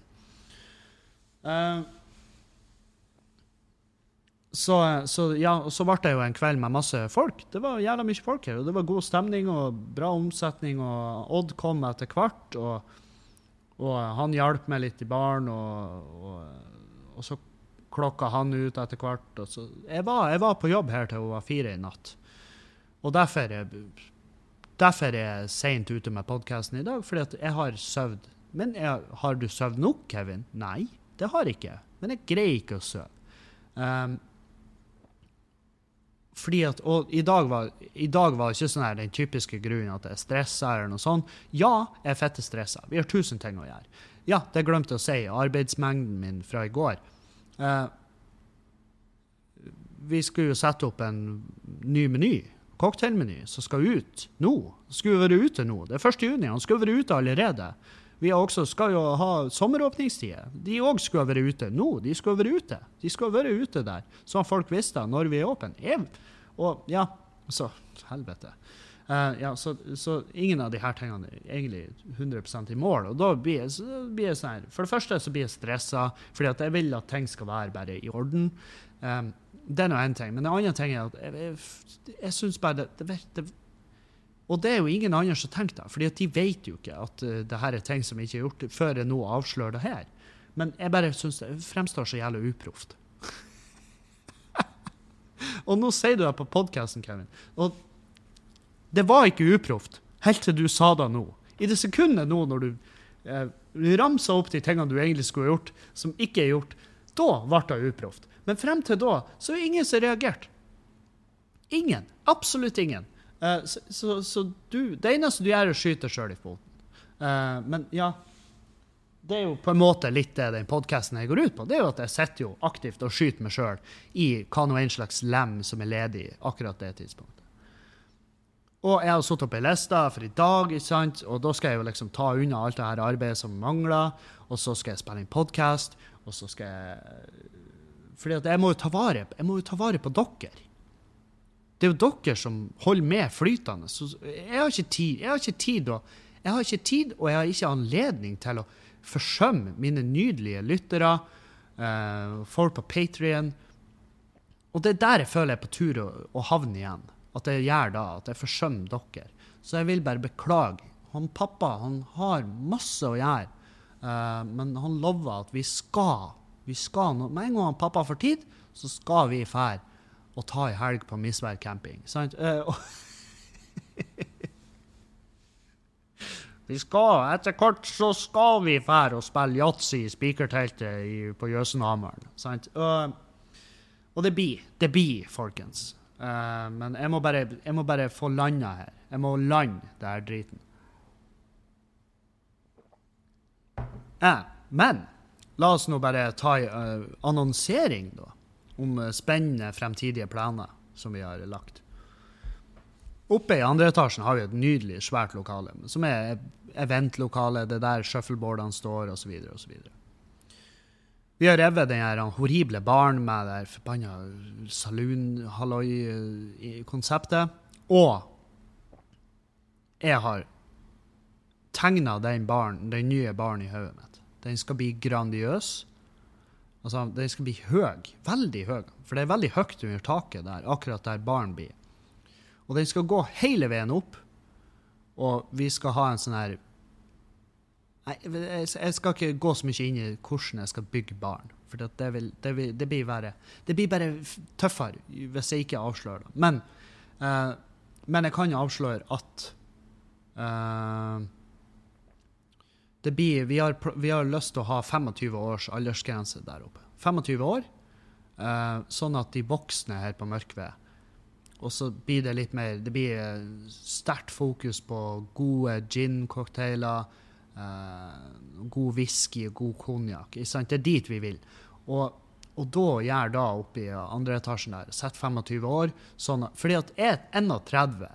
så, så, ja, så ble det jo en kveld med masse folk. Det var jævla mye folk her. og Det var god stemning og bra omsetning. og Odd kom etter hvert. og og han hjalp meg litt i baren, og, og, og, så klokka han ut etter hvert. Så, jeg, var, jeg, var, på jobb her til hun var fire i natt. Og derfor er, derfor er jeg seint ute med podkasten i dag, fordi jeg har søvd. Men jeg, har du søvd nok, Kevin? Nei, det har jeg ikke. Men jeg greier ikke å sove. Um, fordi at, og i dag var, i dag var ikke sånn her den typiske grunnen at jeg er stressa eller noe sånt. Ja, jeg er fette stressa. Vi har tusen ting å gjøre. Ja, det glemte jeg å si. Arbeidsmengden min fra i går. eh, vi skulle jo sette opp en ny meny, cocktailmeny, som skal ut nå. Skulle være ute nå. Det er 1. juni. Han skulle være ute allerede. Vi også skal jo ha sommeråpningstider. De òg skulle være ute nå. De skulle være ute. De skulle være ute der, så folk visste når vi er åpne. Og ja, så Helvete. Uh, ja, så, så, ingen av de her tingene er egentlig 100% i mål. Og da blir jeg, blir jeg sånn For det første så blir jeg stressa, fordi at jeg vil at ting skal være bare i orden. Um, det er nå én ting. Men det andre ting er at jeg, jeg, jeg syns bare det, det, det og det er jo ingen andre som tenker det, for de vet jo ikke at uh, det her er ting som ikke er gjort, før jeg nå avslører det her. Men jeg bare syns det fremstår så jævlig uproft. og nå sier du det på podkasten, Kevin. Og det var ikke uproft helt til du sa det nå. I det sekundet nå når du eh, ramsa opp de tingene du egentlig skulle gjort, som ikke er gjort, da ble det uproft. Men frem til da så er ingen som reagerte. Ingen. Absolutt ingen. Uh, så, så, så, du Det eneste du gjør, er å skyte deg sjøl i foten. Uh, men ja Det er jo på en måte litt det den podkasten går ut på. Det er jo at jeg sitter jo aktivt og skyter meg sjøl i hva nå en slags lem som er ledig akkurat det tidspunktet. Og jeg har satt opp ei liste for i dag, ikke sant? og da skal jeg jo liksom ta unna alt det her arbeidet som mangler. Og så skal jeg spille inn podkast, og så skal jeg Fordi at jeg må jo ta vare, jeg må jo ta vare på dere. Det er jo dere som holder med flytende. Så jeg har ikke tid. Jeg har ikke tid, og jeg har ikke tid, og jeg har ikke anledning til å forsømme mine nydelige lyttere, uh, folk på Patrion. Og det er der jeg føler jeg er på tur å, å havne igjen. At jeg gjør da, at jeg forsømmer dere. Så jeg vil bare beklage. Han pappa han har masse å gjøre, uh, men han lover at vi skal. Vi skal, Med en gang han pappa får tid, så skal vi fære å ta ei helg på Misvær camping. Sant? Uh, vi skal, Etter kort så skal vi fære og spille yatzy i spikerteltet på Jøsenhammeren. Sant? Og det blir. Det blir, folkens. Uh, men jeg må, bare, jeg må bare få landa her. Jeg må lande det her driten. men la oss nå bare ta ei annonsering, da om eh, spennende fremtidige planer som vi har lagt. Oppe i andre etasjen har vi et nydelig, svært lokale, som er eventlokale. Det er der shuffleboardene står, osv. osv. Vi har revet den horrible baren med det forbanna saloon-halloi-konseptet. Og jeg har tegna den den nye baren i hodet mitt. Den skal bli grandiøs. Altså, den skal bli høy. Veldig høy. For det er veldig høyt under taket der, akkurat der baren blir. Og den skal gå hele veien opp. Og vi skal ha en sånn her Nei, jeg skal ikke gå så mye inn i hvordan jeg skal bygge baren. For det, vil, det, vil, det, blir bare, det blir bare tøffere hvis jeg ikke avslører det. Men, uh, men jeg kan avsløre at uh, blir, vi, har, vi har lyst til å ha 25 års aldersgrense der oppe. 25 år, uh, sånn at de voksne her på Mørkved og så blir det litt mer Det blir sterkt fokus på gode gin-cocktailer Uh, god whisky og god konjakk. Det er dit vi vil. Og, og da gjør da oppe i andre etasjen der, sett 25 år sånn, Fordi at jeg er 31.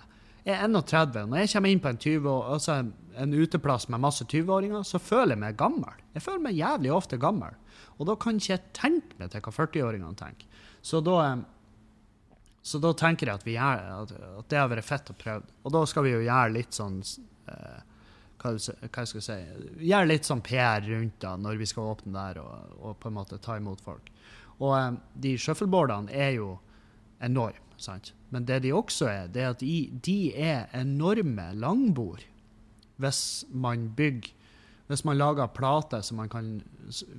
Er 31. Når jeg kommer inn på en, 20, altså en, uteplass med masse 20-åringer, så føler jeg meg gammel. Jeg føler meg jævlig ofte gammel. Og da kan ikke jeg tenke meg til hva 40-åringene tenker. Så da, eh, så da tenker jeg at, gjør, at, at, det har vært fett å prøve. Og da skal vi jo gjøre litt sånn eh, hva, hva skal jeg si, gjøre litt sånn PR rundt da, når vi skal åpne der og, og på en måte ta imot folk. Og um, de shuffleboardene er jo enorme, sant? men det de også er, det er at de, er enorme langbord. Hvis man bygger hvis man lager plater som man kan,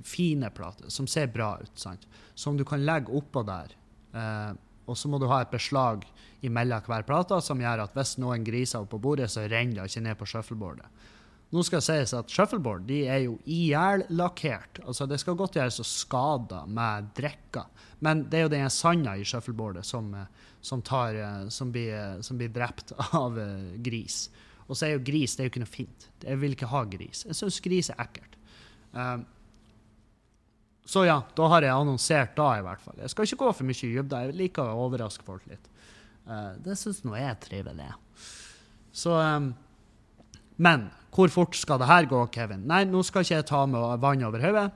fine plater, som ser bra ut, sant? som du kan legge oppå der. Eh, og så må du ha et beslag imellom hver plate som gjør at hvis noen griser opp på bordet, så renner det ikke ned på shuffleboardet. Nå skal det sies at shuffleboard de er jo ihjellakkert. Altså, det skal godt gjøres å skade med drikker. Men det er jo den sanda i shuffleboardet som, som, tar, som, blir, som, blir, drept av gris. Og så er jo gris det er jo ikke noe fint. Jeg vil ikke ha gris. Jeg syns gris er ekkelt. Um, så ja, da har jeg annonsert da, i hvert fall. Jeg skal ikke gå for mye i dybden. Jeg liker å overraske folk litt. Uh, det syns nå jeg er trivelig. Så um, Men hvor fort skal det her gå, Kevin? Nei, nå skal ikke jeg ta med vann over hodet.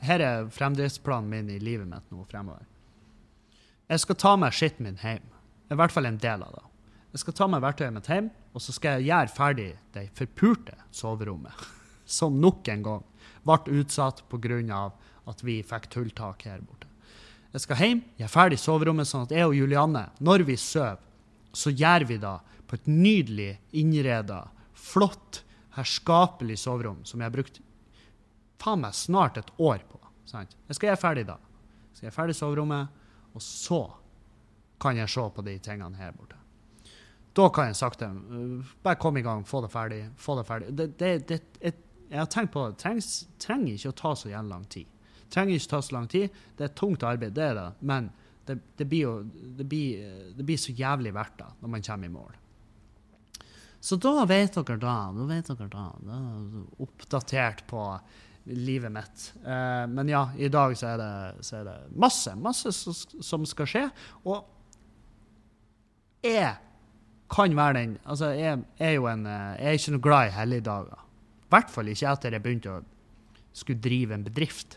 Her er fremdriftsplanen min i livet mitt nå fremover. Jeg skal ta med skitten min hjem. I hvert fall en del av det. Jeg skal ta med verktøyet mitt hjem, og så skal jeg gjøre ferdig det forpurte soverommet. Som nok en gang ble utsatt pga. at vi fikk tulltak her borte. Jeg skal hjem, gjøre ferdig soverommet, sånn at jeg og Julianne, når vi sover, så gjør vi det på et nydelig innreda, flott herskapelig soverom som jeg har brukt faen meg snart et år på. Sant? Jeg skal gjøre ferdig da. Jeg skal gjøre ferdig soverommet, og så kan jeg se på de tingene her borte. Da kan jeg sakte uh, bare kom i gang, få det ferdig. få det ferdig. Det, det, det, jeg, jeg, har tenkt på det. Trengs, trenger ikke å ta så jævlig lang tid. Trenger ikke ta så lang tid. Det er tungt arbeid, det er det, men det, blir jo blir, det blir så jævlig verdt det når man kommer i mål. Så da vet dere da. Da vet dere da. da oppdatert på livet mitt. Eh, men ja, i dag så er, det, så er det, masse, masse som skal skje. Og jeg kan være den Altså, jeg er jo en eh, Jeg er ikke noe glad i helligdager. I hvert fall ikke etter jeg begynte å skulle drive en bedrift.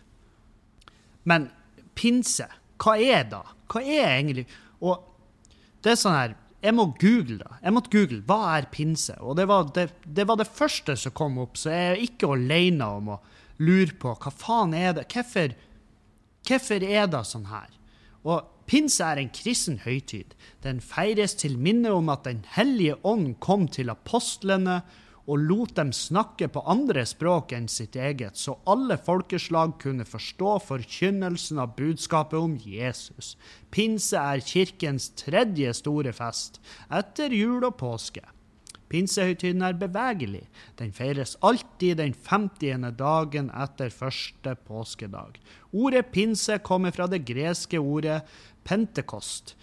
Men pinse, hva er da? Hva er egentlig Og det er sånn her jeg må google det. Jeg måtte google hva er pinse. Og det var det, det var det, første som kom opp, så jeg er ikke alene om å lure på hva faen er det Hvorfor, hvorfor er det sånn her? Og pinse er en kristen høytid. Den feires til minne om at Den hellige ånd kom til apostlene og lot dem snakke på andre språk enn sitt eget, så alle folkeslag kunne forstå forkynnelsen av budskapet om Jesus. Pinse er kirkens tredje store fest, etter jul og påske. Pinsehøytiden er bevegelig. Den feires alltid den 50. dagen etter første påskedag. Ordet pinse kommer fra det greske ordet pentekost,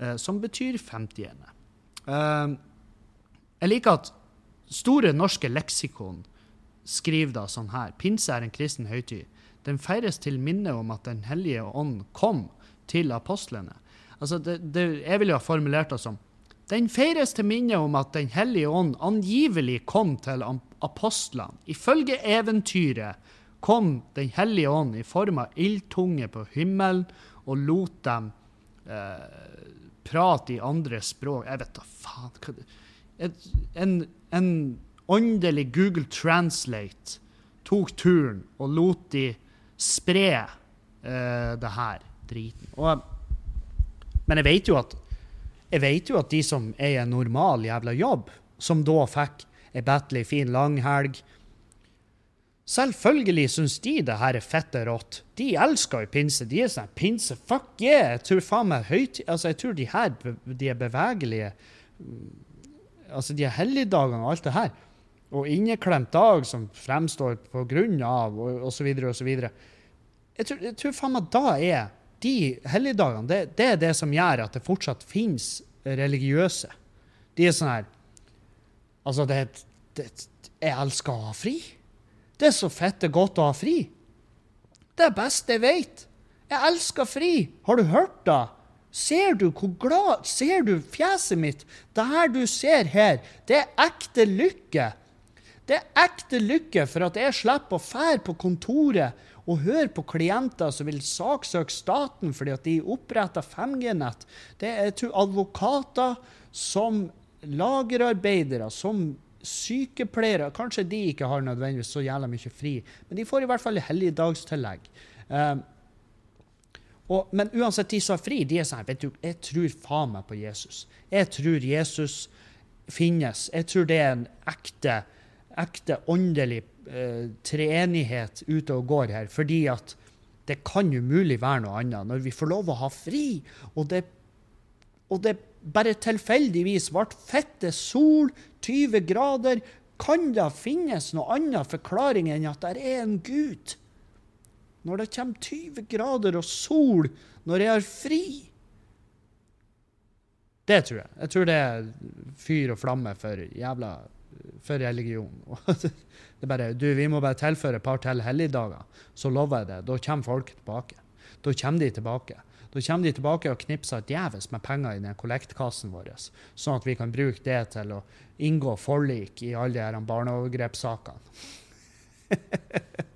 eh, som betyr 50. Eh, jeg liker at Store norske leksikon skriver da sånn her. Pinse er en kristen høytid. Den feires til minne om at Den hellige ånd kom til apostlene. Altså, det, det, jeg ville ha formulert det som Den feires til minne om at Den hellige ånd angivelig kom til apostlene. Ifølge eventyret kom Den hellige ånd i form av ildtunge på himmelen og lot dem eh, prate i andre språk. Jeg vet da faen hva det Et, en, en åndelig Google Translate tok turen og lot de spre uh, det her driten. Og, men jeg vet jo at jeg vet jo at de som er i en normal jævla jobb, som da fikk ei bettelig fin langhelg Selvfølgelig syns de det her er fette rått. De elsker jo pinse. De er sånn pinse, fuck yeah! Jeg tror faen meg høyt... Altså, jeg tror de her de er bevegelige Altså, de helligdagene og alt det her. Og inneklemt dag som fremstår på grunn av, og osv., osv. Jeg, tror, jeg tror faen meg da er de helligdagene det, det er det som gjør at det fortsatt finnes religiøse. De er sånn her Altså, det, det Jeg elsker å ha fri. Det er så fette godt å ha fri. Det er beste jeg vet. Jeg elsker fri. Har du hørt det? Ser du hvor glad Ser du fjeset mitt? Det her du ser her, det er ekte lykke. Det er ekte lykke for at jeg slipper å fære på kontoret og høre på klienter som vil saksøke staten fordi at de oppretter 5G-nett. Det er to advokater som lagerarbeidere, som sykepleiere Kanskje de ikke har nødvendigvis så jævla mye fri, men de får i hvert fall helligdagstillegg. Um, og, men uansett, de som har fri, de er sånn vet du, Jeg tror faen meg på Jesus. Jeg tror Jesus finnes. Jeg tror det er en ekte, ekte åndelig eh, treenighet ute og går her. Fordi at det kan umulig være noe annet. Når vi får lov å ha fri, og det, og det bare tilfeldigvis ble fette sol, 20 grader, kan det finnes noe annen forklaring enn at det er en gud? Når det kommer 20 grader og sol når jeg har fri? Det tror jeg. Jeg tror det er fyr og flamme for jævla for religion. det er bare, du, Vi må bare tilføre et par til helligdager, så lover jeg det. Da kommer folk tilbake. Da kommer de tilbake. Da kommer de tilbake og knipser djevelsk med penger i den kollektkassen vår, sånn at vi kan bruke det til å inngå forlik i alle de barneovergrepssakene.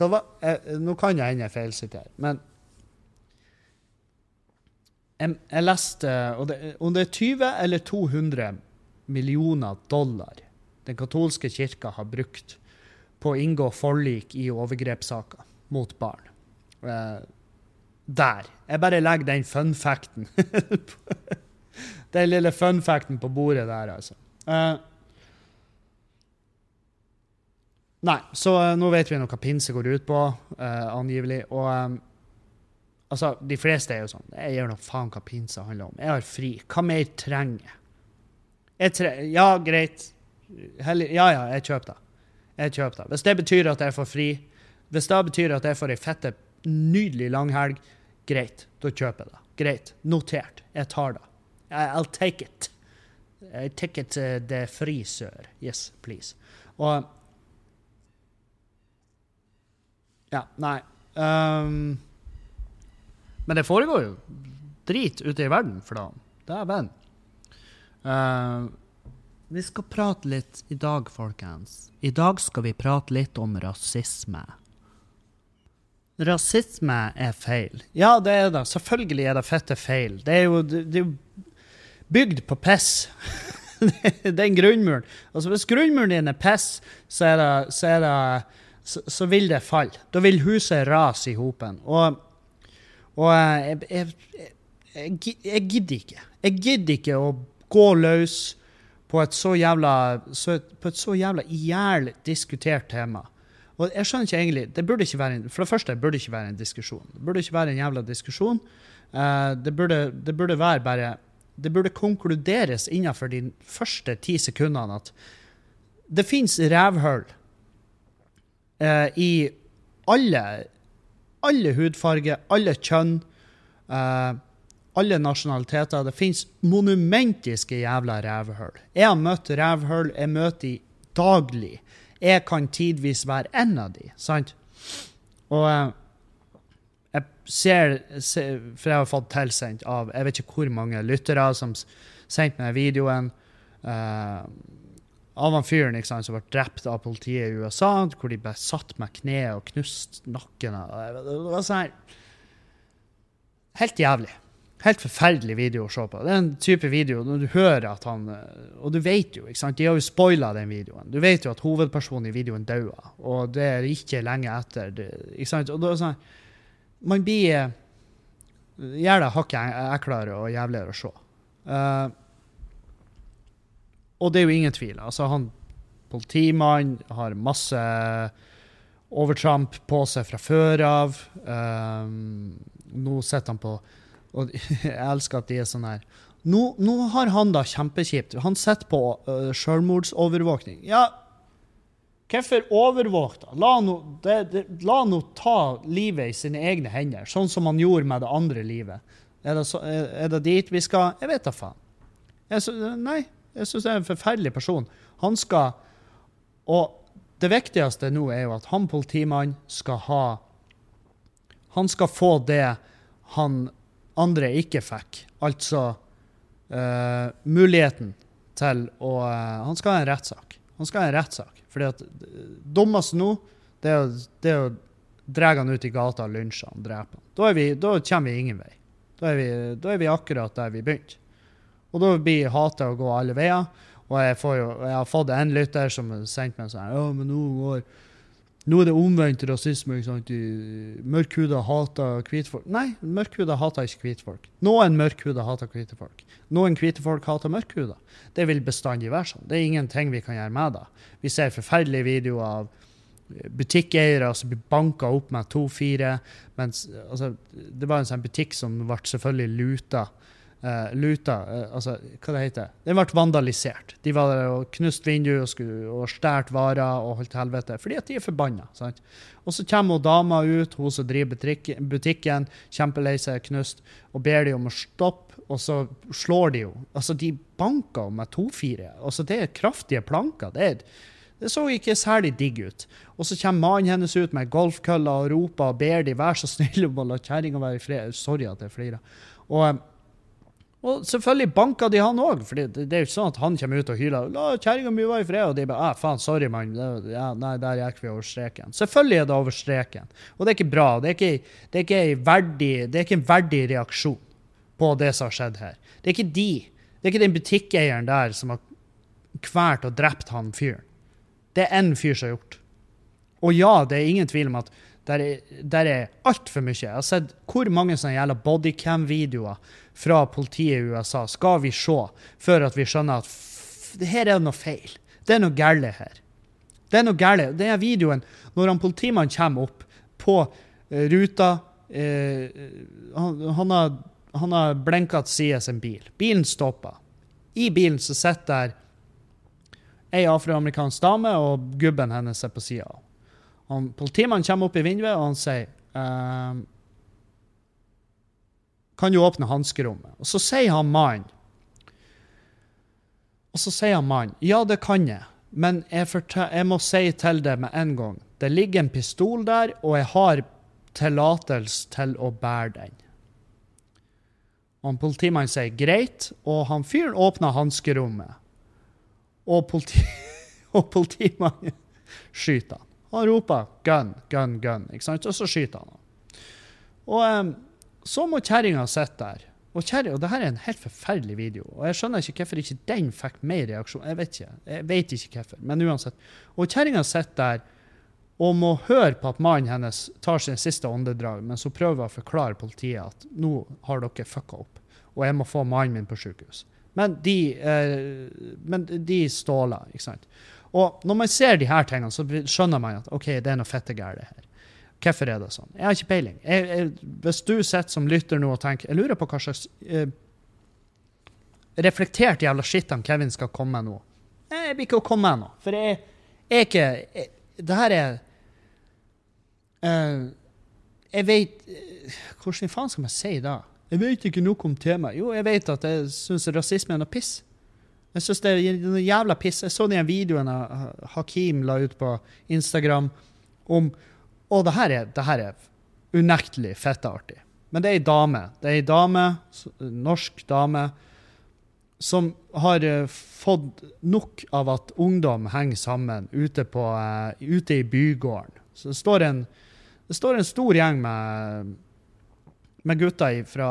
Nå kan jeg hende jeg feilsiterer, men jeg, jeg leste det, om det er 20 eller 200 millioner dollar den katolske kirka har brukt på å inngå forlik i overgrepssaker mot barn. Eh, der. Jeg bare legger den funfacten Den lille funfacten på bordet der, altså. Uh, nei, så uh, nå vet vi hva pinse går ut på, uh, angivelig. Og um, altså, de fleste er jo sånn Jeg gjør nå faen hva pinse handler om. Jeg har fri. Hva mer trenger jeg? tre ja, greit. Hellig. Ja, ja, jeg kjøper det. Jeg kjøper det. Hvis det betyr at jeg får fri, hvis det betyr at jeg får ei fette, nydelig langhelg, Greit, da kjøper jeg det. Greit. Notert. Jeg tar det. I'll take it. I take it uh, the frisør. Yes, please. Og Ja, nei. Um, men det foregår jo drit ute i verden for dagen. Dæven. Uh, vi skal prate litt i dag, folkens. I dag skal vi prate litt om rasisme. Rasisme er feil. Ja, det er det. Selvfølgelig er det fette feil. Det er jo, det er jo bygd på piss. Den grunnmuren. Altså, hvis grunnmuren din er piss, så, er det, så, er det, så, så vil det falle. Da vil huset rase i hopen. Og, og jeg, jeg, jeg, jeg, gidder ikke. Jeg gidder ikke å gå løs på et så jævla, så, på et så jævla ihjel diskutert tema. Og jeg skjønner ikke egentlig, det burde ikke være For det første burde det ikke være en diskusjon. Det burde ikke være en jævla diskusjon. Uh, det, burde, det, burde, være bare Det burde konkluderes innenfor de første ti sekundene at det fins rævhull uh, i alle, alle hudfarger, alle kjønn, uh, alle nasjonaliteter. Det fins monumentiske jævla rævhull. Jeg har møtt rævhull, jeg møter de daglig. Jeg kan tidvis være en av de, sant? Og eh, jeg ser, ser, For jeg har fått tilsendt av jeg vet ikke hvor mange lyttere som sendte meg videoen uh, av han fyren ikke sant, som ble drept av politiet i USA, hvor de ble satt med kneet og knust nakken. av- Det var sånn her Helt jævlig. Helt forferdelig video å se på. Det er en type video når du hører at han eh, Og du vet jo, ikke sant, de har jo spoila den videoen. Du vet jo at hovedpersonen i videoen daua, og det er ikke lenge etter. Det, ikke sant? Og da er det sånn Man blir eh, Gjør det hakket eklere og jævligere å se. Eh, og det er jo ingen tvil. Altså, han politimann har masse overtramp på seg fra før av. Um, nå sitter han på Og jeg elsker at de er sånn her nå, nå har han da kjempekjipt. Han sitter på uh, selvmordsovervåkning. Ja, hvorfor overvåk, da? La nå nå ta livet i sine egne hender, sånn som han gjorde med det andre livet. Er det, så, er, er det dit vi skal? Jeg vet da faen. Jeg så, nei, jeg syns det er en forferdelig person. Han skal Og det viktigste nå er jo at han politimannen skal ha Han skal få det han andre ikke fikk. Altså uh, muligheten til å uh, Han skal ha en rettssak. Han skal ha en rettssak. Fordi at det dummeste nå, det er, det er å dra han ut i gata og lynsje han, drepe han. Da, vi, da kommer vi ingen vei. Da er vi, da er vi akkurat der vi begynte. Og da blir hatet å gå alle veier. Og jeg, jo, jeg har fått en lytter som har sendt meg sånn Ja, men nå går nå er det omvendt rasisme. ikke sant? Mørkhuda hater hvitfolk. Nei, mørkhuda hater ikke hvitfolk. Noen mørkhuda hater hvite folk. Noen hvite folk hater mørkhuda. Det vil bestandig være sånn. Det er ingenting vi kan gjøre med det. Vi ser forferdelige videoer av butikkeiere som blir banka opp med to-fire. mens altså, Det var en sånn butikk som ble selvfølgelig luta. Eh, luta uh, altså, Hva det heter Den ble vandalisert. De var der og knust vinduer og, skulle- og stjålet varer og holdt helvete. Fordi at de er forbanna. sant? Og så kommer hun dama ut, hun som driver butikk, butikken, kjempelei seg, knust, og ber de om å stoppe, og så slår de henne. Altså, de banker med to-fire. Altså, det er kraftige planker. Det, er, det så ikke særlig digg ut. Og så kommer mannen hennes ut med golfkøller og roper og ber de være så snill om å la kjerringa være i fred. Sorry at jeg flirer. Og, og selvfølgelig banka de han òg, for det, det er jo ikke sånn at han kommer ut og hyler 'La kjerringa mi være i fred', og de bare ah, 'faen, sorry, mann'. Ja, nei, der gikk vi over streken. Selvfølgelig er det over streken. Og det er ikke bra. Det er ikke, det er ikke, verdig, det er ikke en verdig reaksjon på det som har skjedd her. Det er ikke de. Det er ikke den butikkeieren der som har kvalt og drept han fyren. Det er én fyr som har gjort. Og ja, det er ingen tvil om at der er, der er altfor mye. Jeg har sett hvor mange sånne jævla bodycam-videoer fra politiet i USA skal vi se før at vi skjønner at her er det noe feil. Det er noe galt her. Det er noe galt. Det er videoen når han politimannen kommer opp på eh, ruta eh, han, han har, han har blinka til side sin bil. Bilen stopper. I bilen så sitter der ei afroamerikansk dame, og gubben hennes er på sida. Politimannen kommer opp i vinduet, og han sier ehm, Kan du åpne hanskerommet? Og så sier han mannen Og så sier han mannen Ja, det kan jeg, men jeg, jeg må si til deg med en gang. Det ligger en pistol der, og jeg har tillatelse til å bære den. Og politimannen sier greit, og han fyren åpner hanskerommet. Og, politi og politimannen skyter han. Han roper 'gun, gun, gun', ikke sant? og så skyter han. Og um, så må kjerringa sitte der. Og, kjerring, og det her er en helt forferdelig video. Og jeg skjønner ikke hvorfor ikke den fikk mer reaksjon. Jeg vet ikke jeg vet ikke hvorfor, men uansett. Og kjerringa sitter der og må høre på at mannen hennes tar sin siste åndedrag, mens hun prøver å forklare politiet at nå har dere fucka opp, og jeg må få mannen min på sykehus. Men de, eh, men de ståler, ikke sant. Og når man ser de her tingene, så skjønner man at OK, det er noe fette gærent her. Hvorfor er det sånn? Jeg har ikke peiling. Jeg, jeg, hvis du sitter som lytter nå og tenker Jeg lurer på hva slags eh, reflektert jævla skitt han Kevin skal komme med nå. Jeg blir ikke å komme med noe. For jeg, jeg er ikke jeg, Det her er eh, Jeg vet eh, Hvordan faen skal man si det? Jeg vet ikke noe om temaet. Jo, jeg vet at jeg syns rasisme er noe piss. Jeg syns det er noe jævla piss. Jeg så den videoen Hakeem Hakim la ut på Instagram om Og det her er, det her er unektelig fetteartig. Men det er ei dame. Det er ei dame, norsk dame, som har eh, fått nok av at ungdom henger sammen ute, på, eh, ute i bygården. Så det står en, det står en stor gjeng med, med gutter fra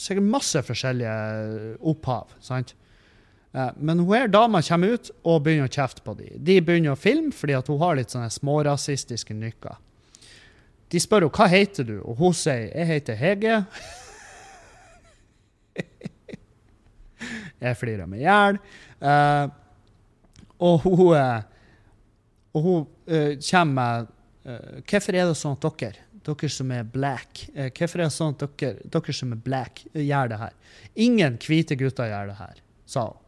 sikkert masse forskjellige opphav. sant? Uh, men hun her dama kommer ut og begynner å kjefte på dem. De begynner å filme fordi hun har litt sånne smårasistiske nykker. De spør henne hva heter du og hun sier jeg heter Hege. jeg flirer meg i hjel. Uh, og hun, uh, og hun uh, kommer med Hvorfor er det sånn at dere, dere som er black, hvorfor er det sånn at dere, dere som er black, gjør det her? Ingen hvite gutter gjør det her, sa hun.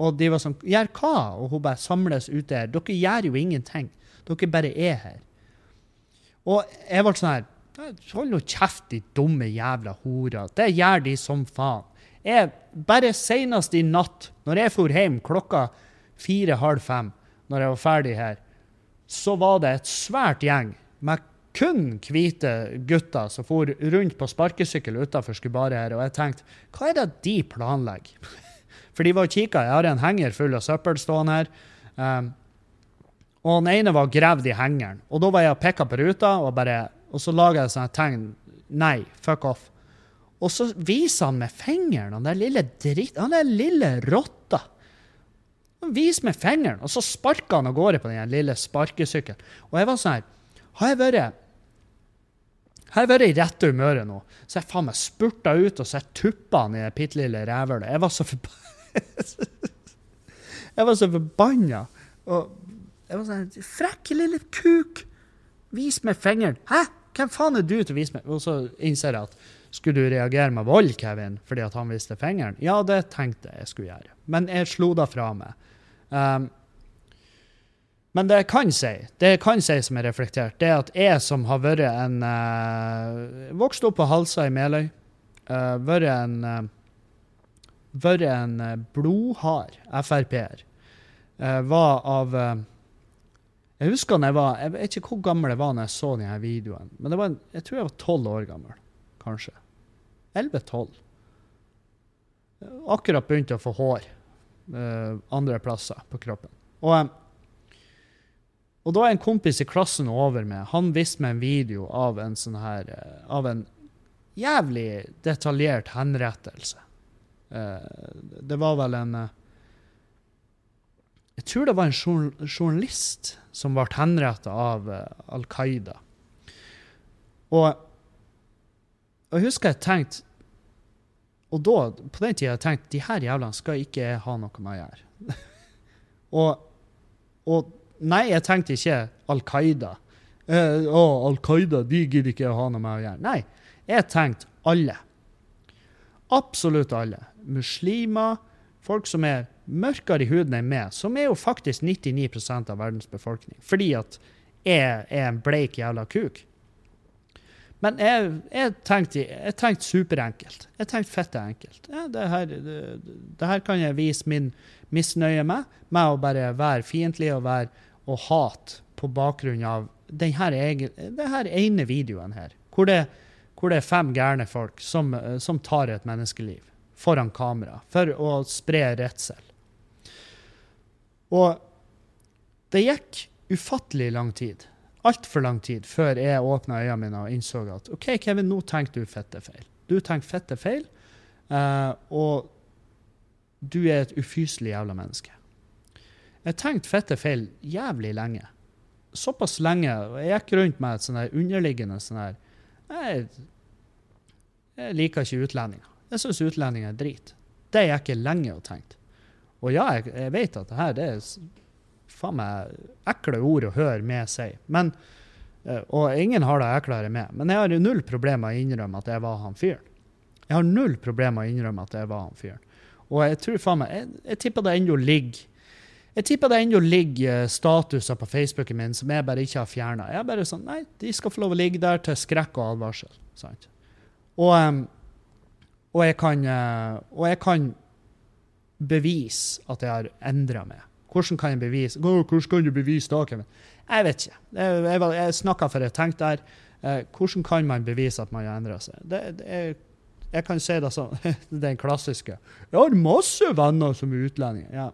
Og de var sånn Gjør hva? Og hun bare samles ute her. Dere gjør jo ingenting. Dere bare er her. Og jeg ble sånn her Hold nå kjeft, de dumme jævla horer. Det gjør de som faen. Jeg, bare senest i natt, når jeg for hjem klokka fire-halv fem, når jeg var ferdig her, så var det et svært gjeng med kun hvite gutter som for rundt på sparkesykkel utafor Skubare her, og jeg tenkte hva er det de planlegger? For de var og kikka. Jeg har en henger full av søppel stående her. Um, og den ene var gravd i hengeren. Og da var jeg og pikka på ruta, og, bare, og så laga jeg sånne tegn. Nei, fuck off. Og så viser han med fingeren, han der lille dritt... Han der lille rotta. Han viser med fingeren, og så sparker han av gårde på den lille sparkesykkelen. Og jeg var sånn her Har jeg vært har jeg vært i rette humøret nå, så jeg faen meg spurta ut og sett tuppene i det bitte lille rævhølet. Jeg var så forbanna. jeg var så forbanna. Og jeg var sånn Frekke lille kuk! Vis meg fingeren. Hæ? Hvem faen er du til å vise meg? Og så innser jeg at skulle du reagere med vold, Kevin, fordi at han viste fingeren? Ja, det tenkte jeg jeg skulle gjøre. Men jeg slo det fra meg. Um, men det jeg kan si, det jeg kan si som er reflektert, det er at jeg som har vært en uh, Vokst opp på Halsa i Meløy. Uh, vært en uh, vært en blodhard Frp-er. Uh, var av Jeg husker når jeg var Jeg vet ikke hvor gammel jeg var når jeg så denne videoen, men var, jeg tror jeg var tolv år gammel, kanskje. 11-12. Akkurat begynte å få hår andre plasser på kroppen. Og, og da er en kompis i klassen over meg. Han viste meg en video av en sånn her uh, Av en jævlig detaljert henrettelse. Uh, det var vel en Jeg tror det var en journalist som ble henrettet av Al Qaida. Og jeg husker jeg tenkte Og da, på den tida, jeg tenkte de her jævlene skal ikke ha noe med å gjøre. og, og, nei, jeg tenkte ikke Al Qaida. Eh, å, Al Qaida, de gidder ikke å ha noe med å gjøre. Nei, jeg tenkte alle. Absolutt alle. Muslimer, folk som er mørkere i huden enn meg, som er jo faktisk 99% av verdens befolkning. Fordi at jeg er en bleik jævla kuk. Men jeg, jeg, tenkte, jeg tenkte superenkelt. Jeg tenkte fette enkelt. Ja, det, her, det, det, her, kan jeg vise min misnøye med, med å bare være fiendtlig og, være, og hat på bakgrunn av denne ene videoen her, hvor det, hvor det er fem gærne folk som, som, tar et menneskeliv foran kamera for å spre redsel. Og det gikk ufattelig lang tid altfor lang tid før jeg åpna øynene mine og innså at OK, Kevin, nå tenker du fette feil. Du tenker fette feil, uh, og du er et ufyselig jævla menneske. Jeg tenkte fette feil jævlig lenge. Såpass lenge. og Jeg gikk rundt med et sånn underliggende sånn her jeg, jeg, liker ikke utlendinger. Jeg syns utlendinger er drit. Det gikk jeg lenge og tenkte. Og ja, jeg, jeg vet at det her det er faen meg ekle ord å høre med seg. Men, eh, og ingen har det eklere med. Men jeg har null problemer med å innrømme at jeg var han fyren. Jeg har null problemer med å innrømme at jeg var han fyren. Og jeg tror faen meg Jeg, jeg tipper det ennå ligger jeg tipper det ennå ligger statuser på Facebooken min som jeg bare ikke har fjerna. Jeg er bare sånn Nei, de skal få lov å ligge der til skrekk og advarsel. Sant? Og, og, jeg kan, uh, og jeg kan bevise at jeg har endra meg. Hvordan kan jeg bevise Hvordan kan du bevise da, Kevin? Jeg vet ikke. Jeg, jeg, jeg snakka for jeg tenkte der. Eh, hvordan kan man bevise at man har endra seg? Det, det, jeg kan si det sånn, den klassiske. Jeg har masse venner som er utlendinger. Ja.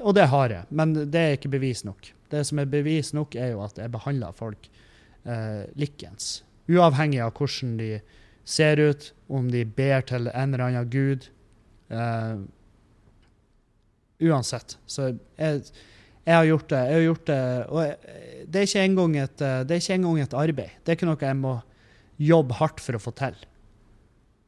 Og det har jeg, men det er ikke bevis nok. Det som er bevis nok, er jo at jeg behandler folk eh, likens. Uavhengig av hvordan de ser ut, om de ber til en eller annen gud. Eh, uansett. Så jeg, jeg, har gjort det. Jeg har gjort det, og jeg, det er ikke engang et, det er ikke engang et arbeid. Det er ikke noe jeg må jobbe hardt for å få til.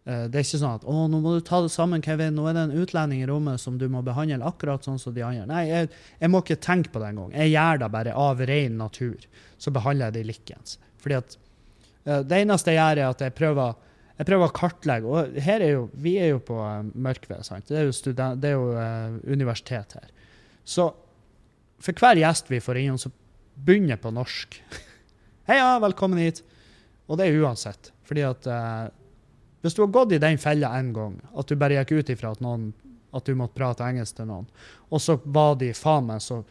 Eh, det er ikke sånn at å, nå må du ta det sammen, Kevin. Nå er det en utlending i rommet som du må behandle akkurat sånn som de andre. Nei, jeg, jeg må ikke tenke på det engang. Jeg gjør det bare av ren natur. Så behandler jeg de likens. Fordi at uh, Det eneste jeg gjør, er at jeg prøver, jeg prøver å kartlegge. Og her er jo, vi er jo på uh, Mørkved. sant? Det er jo, student, det er jo uh, universitet her. Så for hver gjest vi får innom, så begynner på norsk. Heia, velkommen hit. Og det er uansett. Fordi at hvis du har gått i den fella en gang, at du bare gikk ut ifra at, noen, at du måtte prate engelsk til noen, og så var de faen meg så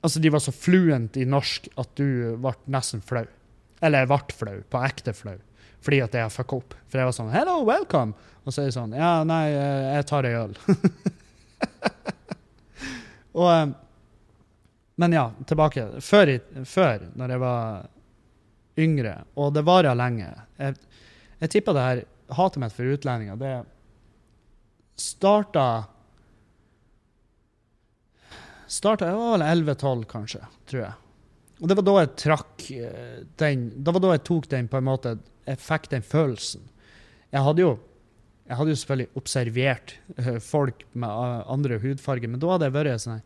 Altså, de var så fluent i norsk at du ble nesten flau. Eller jeg ble flau, på ekte flau, fordi at jeg har fucka opp. For jeg var sånn 'Hello, welcome', og så er jeg sånn 'Ja, nei, eh, jeg tar ei øl'. og eh, Men ja, tilbake. Før, før, når jeg var yngre, og det varer lenge jeg, jeg tipper det her hatet mitt for utlendinger, det starta starta, Jeg var vel 11-12, kanskje, tror jeg. Og det var da jeg trakk eh, den Det var da jeg tok den på en måte Jeg fikk den følelsen. Jeg hadde jo jeg hadde jo selvfølgelig observert uh, folk med uh, andre hudfarger, men da hadde jeg vært sånn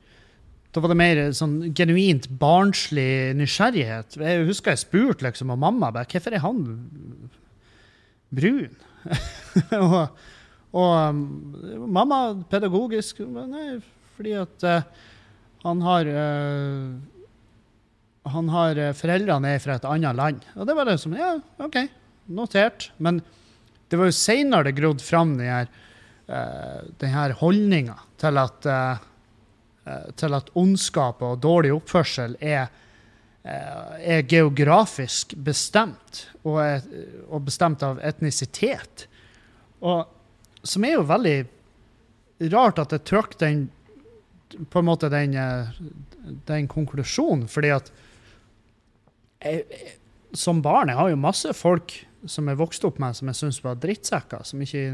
Da var det mer sånn genuint barnslig nysgjerrighet. Jeg husker jeg spurte liksom og mamma bare, hvorfor er han brun. og, og um, mamma pedagogisk Nei, fordi at uh, han har uh, Han har uh, foreldrene er fra et annet land. Og det var det som Ja, OK, notert. Men det var jo seinere det grodde fram den her, uh, holdninga til at til at ondskap og dårlig oppførsel er Eh, er geografisk bestemt, og, er, og, bestemt av etnisitet. Og som er jo veldig rart at jeg trakk den på en måte den, eh, den konklusjonen, fordi at jeg, som barn jeg har jo masse folk som jeg vokste opp med, som jeg syntes var drittsekker, som ikke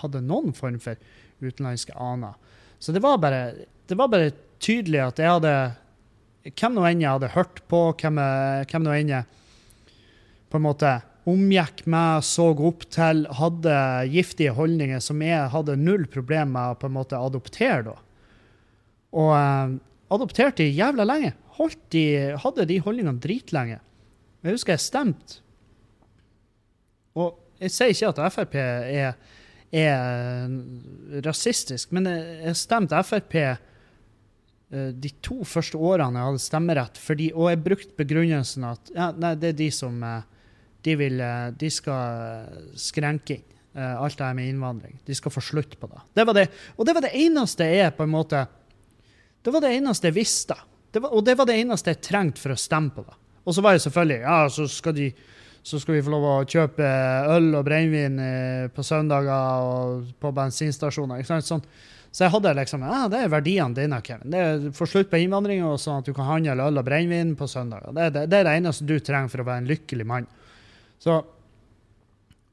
hadde noen form for utenlandske aner. Så det var bare, det var bare tydelig at jeg hadde hvem nå enn jeg hadde hørt på, hvem, hvem nå enn jeg på en måte omgikk meg, så opp til, hadde giftige holdninger som jeg hadde null problem med å på en måte adoptere. da. Og eh, adopterte de jævla lenge. De, hadde de holdningene dritlenge. Jeg husker jeg stemte. Og jeg sier ikke at Frp er, er rasistisk, men jeg stemte Frp Eh, de to første årene jeg hadde stemmerett, fordi, og jeg brukte begrunnelsen at ja, nei, det er de som eh, de, vil, eh, de skal skrenke inn alt det her med innvandring. De skal få slutt på det. det, det og det var det eneste jeg på en måte Det var det eneste jeg visste. Det var, og det var det eneste jeg trengte for å stemme på det. Og så var det selvfølgelig ja, så skal, de, så skal vi få lov å kjøpe øl og brennevin på søndager og på bensinstasjoner. ikke sant, sånn så jeg hadde liksom ja, det er verdiene dine, Kevin. Det er Få slutt på innvandringa, sånn at du kan handle øl og brennevin på søndager. Det, det, det, er det eneste du trenger for å være en lykkelig mann. Så,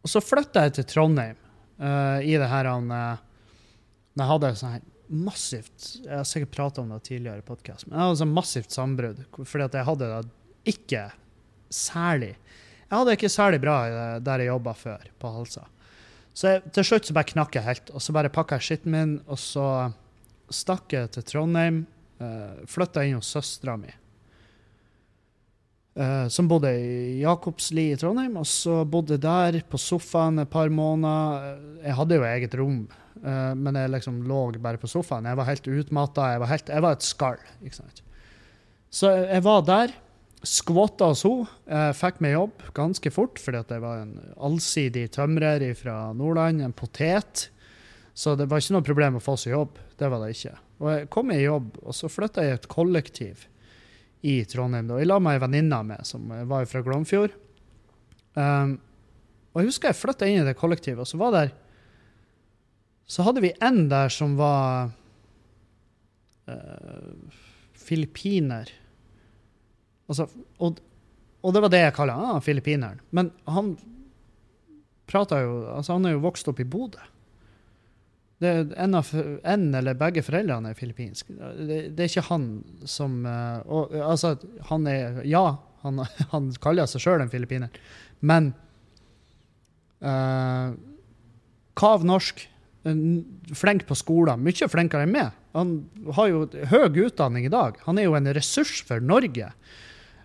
og så flytta jeg til Trondheim uh, i det her han uh, Jeg hadde sånn her massivt Jeg har sikkert prata om det tidligere i podkast, men jeg hadde sånn massivt sambrudd fordi at jeg hadde det ikke særlig Jeg hadde ikke særlig bra der jeg jobba før, på Halsa. Så jeg, til slutt så bare knakk jeg helt, og så bare pakka jeg skitten min, og så stakk jeg til Trondheim. Uh, eh, Flytta inn hos søstera mi, uh, som bodde i Jakobsli i Trondheim. Og så bodde jeg der på sofaen et par måneder. Jeg hadde jo eget rom, uh, men jeg liksom lå bare på sofaen. Jeg var helt utmatta. Jeg, jeg, var et skall. ikke sant? Så jeg var der skvotta hos henne. Eh, fikk meg jobb ganske fort, fordi at jeg var en allsidig tømrer fra Nordland, en potet. Så det var ikke noe problem å få seg jobb. Det var det ikke. Og jeg kom i jobb, og så flytta jeg i et kollektiv i Trondheim. Da. Jeg la meg ei venninne med, som var fra Glomfjord. Um, Og jeg husker jeg flytta inn i det kollektivet, og så var der Så hadde vi en der som var uh, filippiner. Altså, og, og, det var det jeg kaller ah, filippineren. Men han prata jo Altså, han er jo vokst opp i Bodø. Det er en, av, en eller begge foreldrene er filippinske. Det, det, er ikke han som uh, og, Altså, han er Ja, han, han kaller seg sjøl en filippiner, men uh, Kav norsk. Flink på skolen. Mye flinkere enn meg. Han har jo høy utdanning i dag. Han er jo en ressurs for Norge.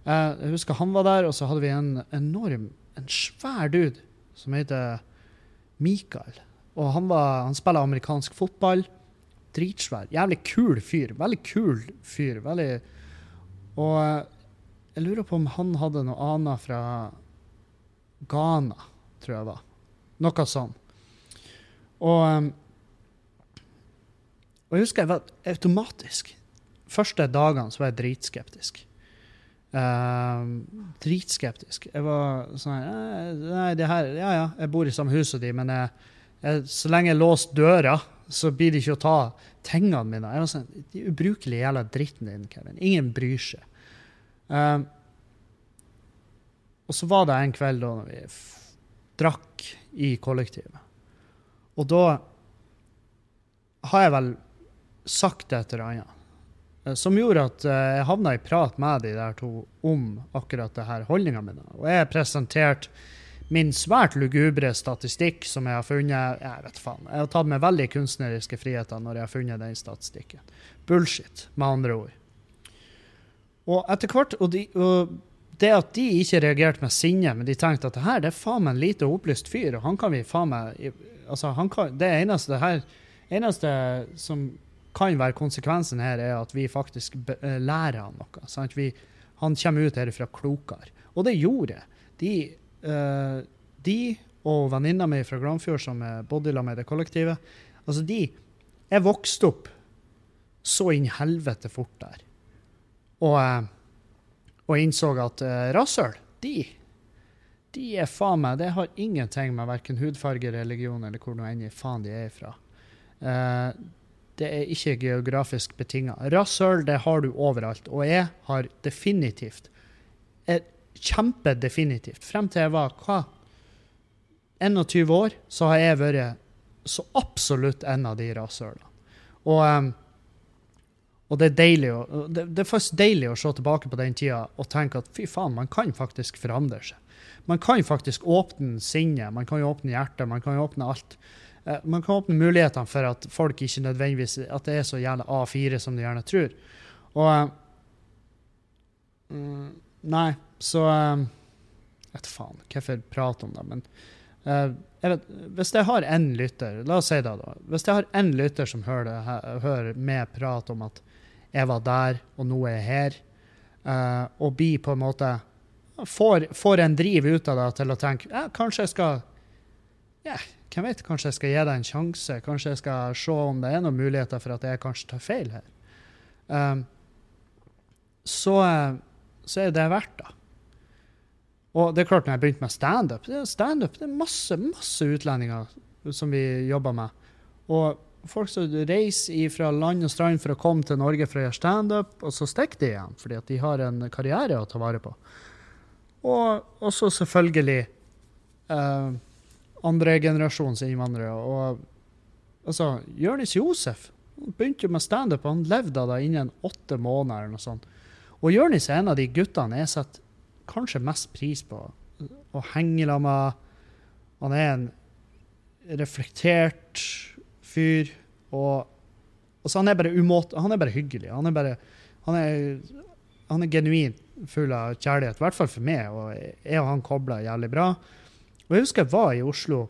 Jeg husker han var der, og så hadde vi en enorm, en svær dude som heter Mikael. Og han, han spiller amerikansk fotball. Dritsvær. Jævlig kul fyr. Veldig kul fyr. Veldig Og jeg lurer på om han hadde noe annet fra Ghana, tror jeg det var. Noe sånn. Og, eh, og jeg husker jeg var automatisk Første dagene så var jeg dritskeptisk. Uh, dritskeptisk. Jeg var sånn Nei, det her Ja ja, jeg bor i samme hus som de, men jeg så lenge jeg låser døra, så blir det ikke å ta tingene mine. Jeg var sånn, De ubrukelige jævla dritten din, Kevin. Ingen bryr seg. Uh, og så var det en kveld da når vi drakk i kollektivet. Og da har jeg vel sagt et eller annet som gjorde at eh, jeg havna i prat med de der to om akkurat det her holdninga mi. Og jeg presenterte min svært lugubre statistikk som jeg har funnet Jeg vet faen. Jeg har tatt meg veldig kunstneriske friheter når jeg har funnet den statistikken. Bullshit, med andre ord. Og etter hvert og, de, og det at de ikke reagerte med sinne, men de tenkte at det her det er faen meg en lite opplyst fyr, og han kan vi faen meg altså kan, Det eneste her, eneste som kan være konsekvensen her, er at vi faktisk eh, lærer han noe. Sant? Vi, han kommer ut herfra klokere. Og det gjorde de uh, de og venninna mi fra Granfjord som er bodyla med det kollektivet, altså de Jeg vokste opp så inn helvete fort der. Og, uh, og innså at uh, rasshøl, de de er faen meg Det har ingenting med verken hudfarge, religion eller hvor nå enn faen de er ifra. Uh, det er ikke geografisk betinga. Rasshøl det har du overalt, og jeg har definitivt et kjempedefinitivt. Frem til jeg var hva, 21 år, så har jeg vært så absolutt en av de rasshølene. Og, um, og det, er deilig å, det, det, er faktisk deilig å se tilbake på den tida og tenke at fy faen, man kan faktisk forandre seg. Man kan faktisk åpne sinnet, man kan jo åpne hjertet, man kan jo åpne alt. Uh, man kan åpne mulighetene for at folk ikke nødvendigvis at det er så jævla A4 som de gjerne tror. Og uh, Nei, så um, Vet faen hvorfor prate om det, men jeg vet, hvis jeg har én lytter La oss si det, da. Hvis jeg har én lytter som hører, det, hører med prat om at jeg var der, og nå er jeg her, og blir på en måte får, får, en driv ut av det til å tenke ja, kanskje jeg skal ja, hvem vet, kanskje jeg skal gi deg en sjanse. Kanskje jeg skal se om det er noen muligheter for at jeg kanskje tar feil her. Um, så, så er det verdt det. Og det er klart, når jeg begynte med standup Standup det er masse, masse utlendinger som vi jobber med. Og folk som reiser fra land og strand for å komme til Norge for å gjøre standup, og så stikker de igjen fordi at de har en karriere å ta vare på. Og også selvfølgelig eh, andregenerasjons innvandrere. Og altså, Jonis Josef begynte jo med standup, han levde av det innen åtte måneder. eller noe sånt. Og Jonis er en av de guttene jeg setter kanskje mest pris på å henge sammen med. Han er en reflektert fyr. Og altså, han er bare umåte, han er bare hyggelig. Han er bare han er, han er genuint full av kjærlighet, i hvert fall for meg. Og jeg og han kobler jævlig bra. Og jeg husker jeg var i Oslo,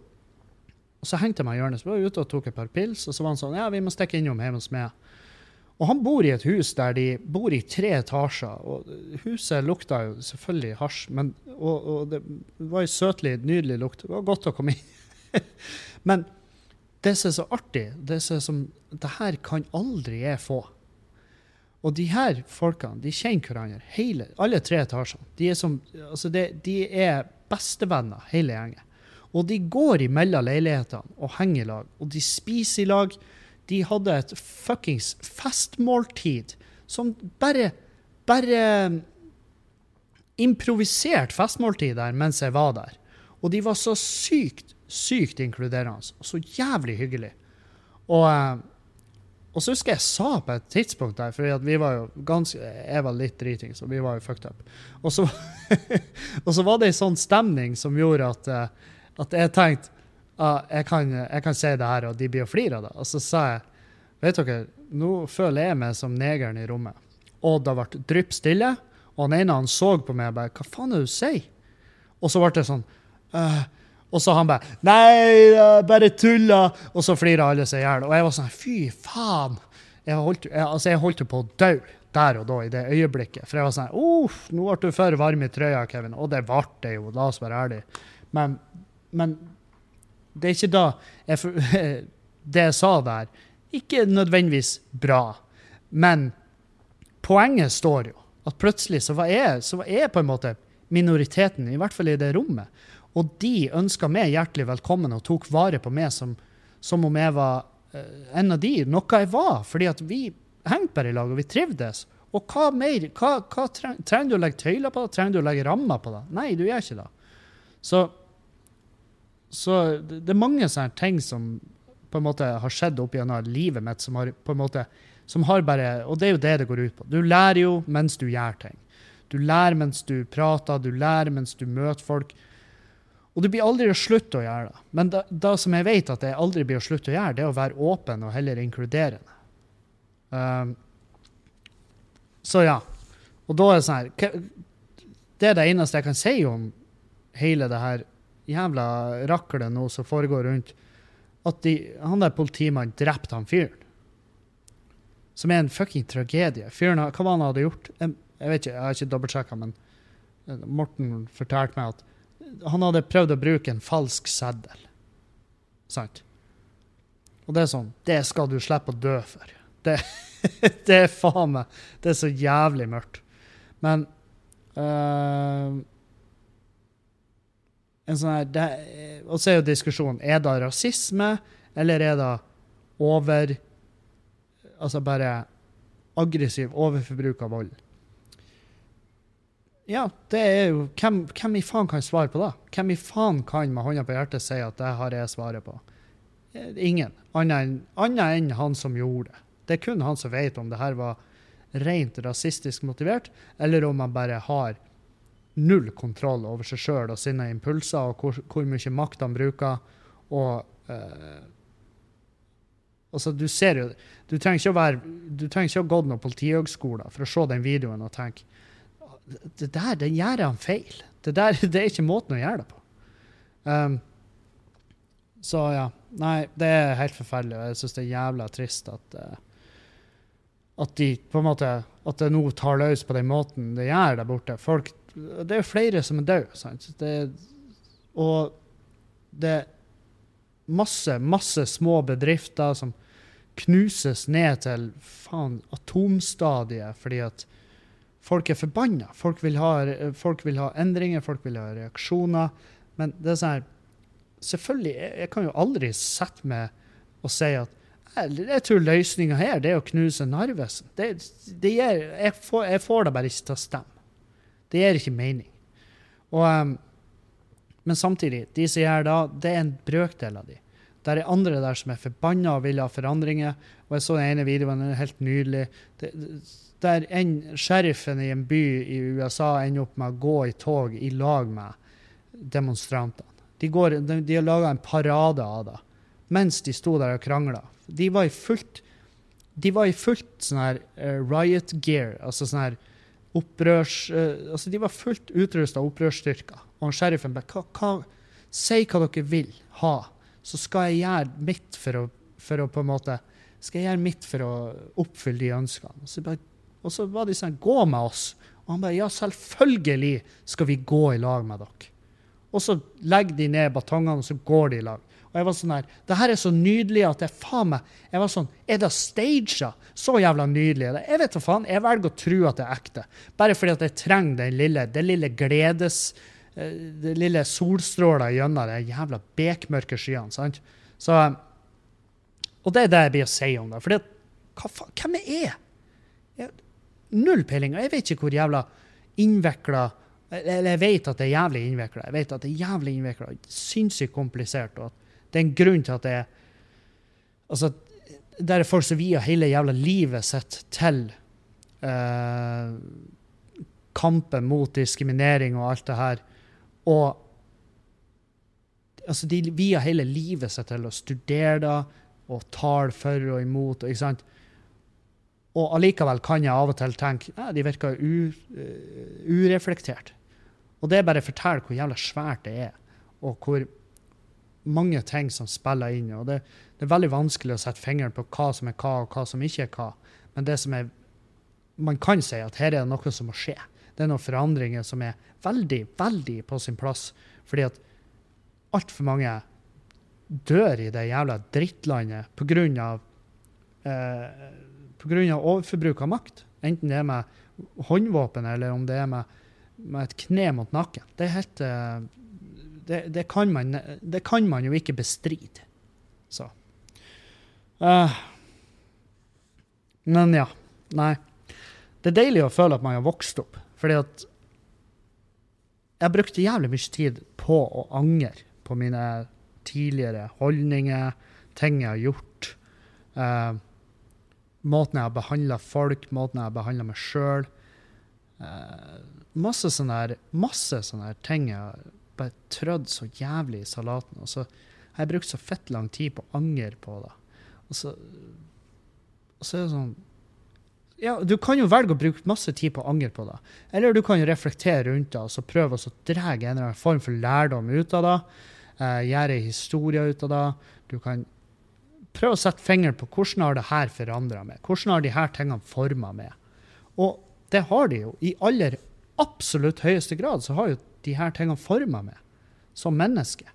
og så hengte jeg meg i hjørnet. Så var jeg ute og tok et par pils, og så var han sånn Ja, vi må stikke innom hjemme hos meg. Og han bor i et hus der de bor i tre etasjer. og Huset lukta jo selvfølgelig hasj, men, og, og det var jo søtlig, nydelig lukt. Det var godt å komme inn. men det som er så artig, det som, som Det her kan aldri jeg få. Og de her folkene de kjenner hverandre, hele, alle tre etasjene. De er, som, altså det, de er bestevenner, hele gjengen. Og de går imellom leilighetene og henger i lag. Og de spiser i lag. De hadde et fuckings festmåltid som bare Bare improvisert festmåltid der mens jeg var der. Og de var så sykt, sykt inkluderende. Og så jævlig hyggelig. Og, eh, og så husker jeg sa på et tidspunkt der, for vi var jo ganske Jeg var litt driting, så vi var jo fucked up. Og så, og så var det ei sånn stemning som gjorde at, eh, at jeg tenkte ah, jeg, kan, jeg kan si det her, og de blir å flire av det. Og så sa jeg Vet dere, nå føler jeg meg som negeren i rommet. Og det ble drypp stille. Og han ene han så på meg og bare Hva faen er det du sier? Og så ble det sånn øh. Og så han bare Nei, bare tulla! Og så flirer alle seg i hjel. Og jeg var sånn Fy faen! Jeg holdt, jeg, altså, jeg holdt på å dø der og da, i det øyeblikket. For jeg var sånn Uff, nå ble du for varm i trøya, Kevin. Og det ble det jo, la oss være ærlige. Men, men det er ikke da jeg, Det jeg sa der, ikke nødvendigvis bra. Men poenget står jo. At plutselig så var jeg, så var jeg på en måte minoriteten, i hvert fall i det rommet. Og de ønska meg hjertelig velkommen og tok vare på meg som, som om jeg var uh, en av de, noe jeg var. Fordi at vi hengte bare i lag, og vi trivdes. Og hva mer? Hva, hva treng, trenger du å legge tøyler på det? Trenger du å legge rammer på det? Nei, du gjør ikke det. Så, så det, det er mange sånne ting som på en måte har skjedd opp gjennom livet mitt, som har på en måte som har bare, Og det er jo det det går ut på. Du lærer jo mens du gjør ting. Du lærer mens du prater, du lærer mens du møter folk. Og det blir aldri å slutte å gjøre det. Men det, som jeg vet at jeg aldri blir å slutte å gjøre, det er å være åpen og heller inkluderende. Um, så ja. Og da er det sånn her Det er det eneste jeg kan si om hele det her jævla raklet nå som foregår rundt. At de, han der politimannen drepte han fyren. Som er en fucking tragedie. Fyren, hva var han hadde gjort? Jeg, jeg vet ikke, jeg har ikke dobbeltsjekka, men eh, Morten fortalte meg at han hadde prøvd å bruke en falsk seddel. Sant? Og det er sånn Det skal du slippe å dø for. Det, det er faen meg Det er så jævlig mørkt. Men uh, en sånn her Og så er jo diskusjonen er det rasisme, eller er det over Altså bare aggressiv overforbruk av vold. Ja, det er jo hvem, hvem, i faen kan svare på det? Hvem i faen kan med hånda på hjertet si at det har jeg svaret på? Eh, ingen. Annet enn en han som gjorde det. Det er kun han som vet om det her var rent rasistisk motivert, eller om han bare har null kontroll over seg sjøl og sine impulser, og hvor, hvor mye makt han bruker. og eh, Altså, du ser jo Du trenger ikke å være Du trenger ikke ha gått noen politihøgskole for å se den videoen og tenke det der det gjør han feil. Det der det er ikke måten å gjøre det på. Um, så ja. Nei, det er helt forferdelig. og Jeg syns det er jævla trist at uh, at de på en måte at det nå tar løs på den måten det gjør der borte. Folk, det er jo flere som er døde. og det er masse, masse små bedrifter som knuses ned til faen atomstadiet fordi at folk er forbanna. Folk, folk, vil ha endringer, folk vil ha reaksjoner. Men det er sånn her Selvfølgelig, jeg, jeg kan jo aldri sette meg og si at jeg, tror løsninga her det er å knuse Narvesen. Det, det gir, jeg, får, jeg, får, det bare ikke til å stemme. Det gir ikke mening. Og, um, men samtidig, de som gjør det, det er en brøkdel av de. Det er andre der som er forbanna og vil ha forandringer. Og jeg så den ene videoen, den er helt nydelig. Der en sheriffen i en by i USA ender opp med å gå i tog i lag med demonstrantene. De, går, de, de har laga en parade av det mens de sto der og krangla. De var i fullt de var i fullt sånn her uh, riot gear, altså sånn her opprørs... Uh, altså De var fullt utrusta opprørsstyrker. Og sheriffen bare hva, Si hva dere vil ha så skal jeg gjøre mitt for å, for å på en måte skal jeg gjøre mitt for å oppfylle de ønskene. Og så, bare, og så var de sånn Gå med oss. Og han bare Ja, selvfølgelig skal vi gå i lag med dere. Og så legger de ned batongene, og så går de i lag. Og jeg var sånn her, Det her er så nydelig at jeg faen meg jeg var sånn, Er det staged? Så jævla nydelig. Jeg vet hva faen, jeg velger å tro at det er ekte. Bare fordi at jeg trenger den lille, det lille gledes det lille solstråler gjennom de jævla bekmørke skyene. sant? Så, eh, og det er det jeg blir å si om det. For hvem er jeg? jeg? Null peiling. Jeg vet ikke hvor jævla innvikla Eller jeg vet at det er jævlig innvikla. Jeg vet at det er jævlig innvikla, sinnssykt komplisert, og det er en grunn til at det er Altså, der er folk som vier hele jævla livet sitt til uh, kampen mot diskriminering og alt det her. Og altså, de vier hele livet seg til å studere det og tale for og imot. ikke sant? Og allikevel kan jeg av og til tenke ja, de virker u, uh, ureflektert. Og det bare forteller hvor jævla svært det er, og hvor mange ting som spiller inn. og det, det, er veldig vanskelig å sette fingeren på hva som er hva, og hva som ikke er hva. Men det som er, man kan si at her er det noe som må skje. Det er noen forandringer som er veldig, veldig på sin plass. Fordi at altfor mange dør i det jævla drittlandet pga. Eh, på grunn av overforbruk av makt. Enten det er med håndvåpen, eller om det er med, med et kne mot nakken. Det er helt eh, det, det, kan man, det, kan man, jo ikke bestride. Så uh, Men ja. Nei. Det er deilig å føle at man har vokst opp, fordi at jeg brukte jævlig mye tid på å angre på mine tidligere holdninger, ting jeg har gjort. Eh, måten jeg har behandla folk, måten jeg har behandla meg sjøl. Eh, masse sånne, masse sånne ting jeg bare trødd så jævlig i salaten. Og så har jeg brukt så fett lang tid på å angre på det. Og så, og så er det sånn ja, Du kan jo velge å bruke masse tid på å angre på det. Eller du kan jo reflektere rundt det og så prøve å dra en eller annen form for lærdom ut av det. Eh, gjøre historier ut av det. Du kan prøve å sette fingeren på hvordan har det her forandra meg. Hvordan har de her tingene forma meg. Og det har de jo. I aller absolutt høyeste grad så har jo de her tingene forma meg som menneske.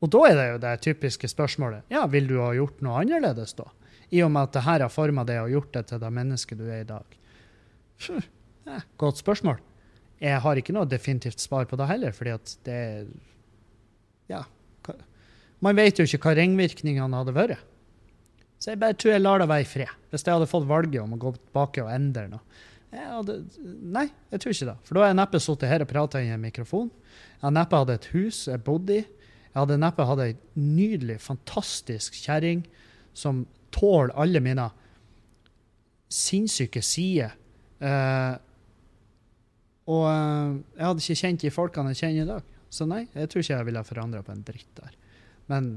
Og da er det jo det typiske spørsmålet ja, vil du ha gjort noe annerledes da? I og med at det her har forma deg og gjort det til det mennesket du er i dag. Godt spørsmål. Jeg har ikke noe definitivt svar på det heller, fordi at det Ja. Man vet jo ikke hva ringvirkningene hadde vært. Så jeg bare tror jeg lar det være i fred. Hvis jeg hadde fått valget om å gå tilbake og endre noe, hadde, nei, jeg tror ikke det. For da har jeg neppe sittet her og prata i en mikrofon. Jeg hadde neppe hatt et hus jeg bodde i. Jeg hadde neppe hatt ei nydelig, fantastisk kjerring som tåler alle mine sinnssyke sider. Uh, og uh, jeg hadde ikke kjent de folkene jeg kjenner i dag. Så nei, jeg tror ikke jeg ville forandra på en dritt der. Men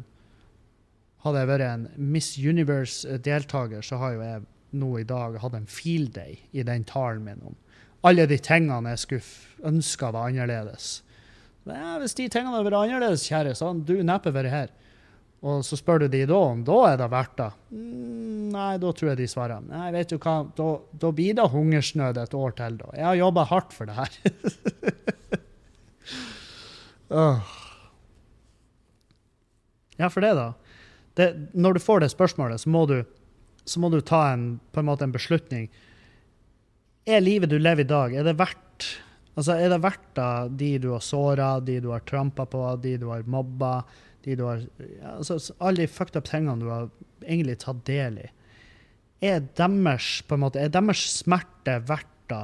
hadde jeg vært en Miss Universe-deltaker, så har jo jeg nå i dag hatt en field day i den talen min om alle de tingene jeg skulle ønska var annerledes. Men ja, hvis de tingene hadde vært annerledes, kjære, så hadde du neppe vært her. Og så spør du de da om da er det verdt det. Mm, nei, da tror jeg de svarer nei, vet du hva, da, da blir det hungersnød et år til, da. Jeg har jobba hardt for det her. oh. Ja, for det, da. Det, når du får det spørsmålet, så må du så må du ta en, på en måte en beslutning. Er livet du lever i dag, er det verdt altså er det verdt da, de du har såra, de du har trampa på, de du har mobba, de du har altså, Alle de fucked up tingene du har egentlig tatt del i. Er deres, på en måte, er deres smerte verdt da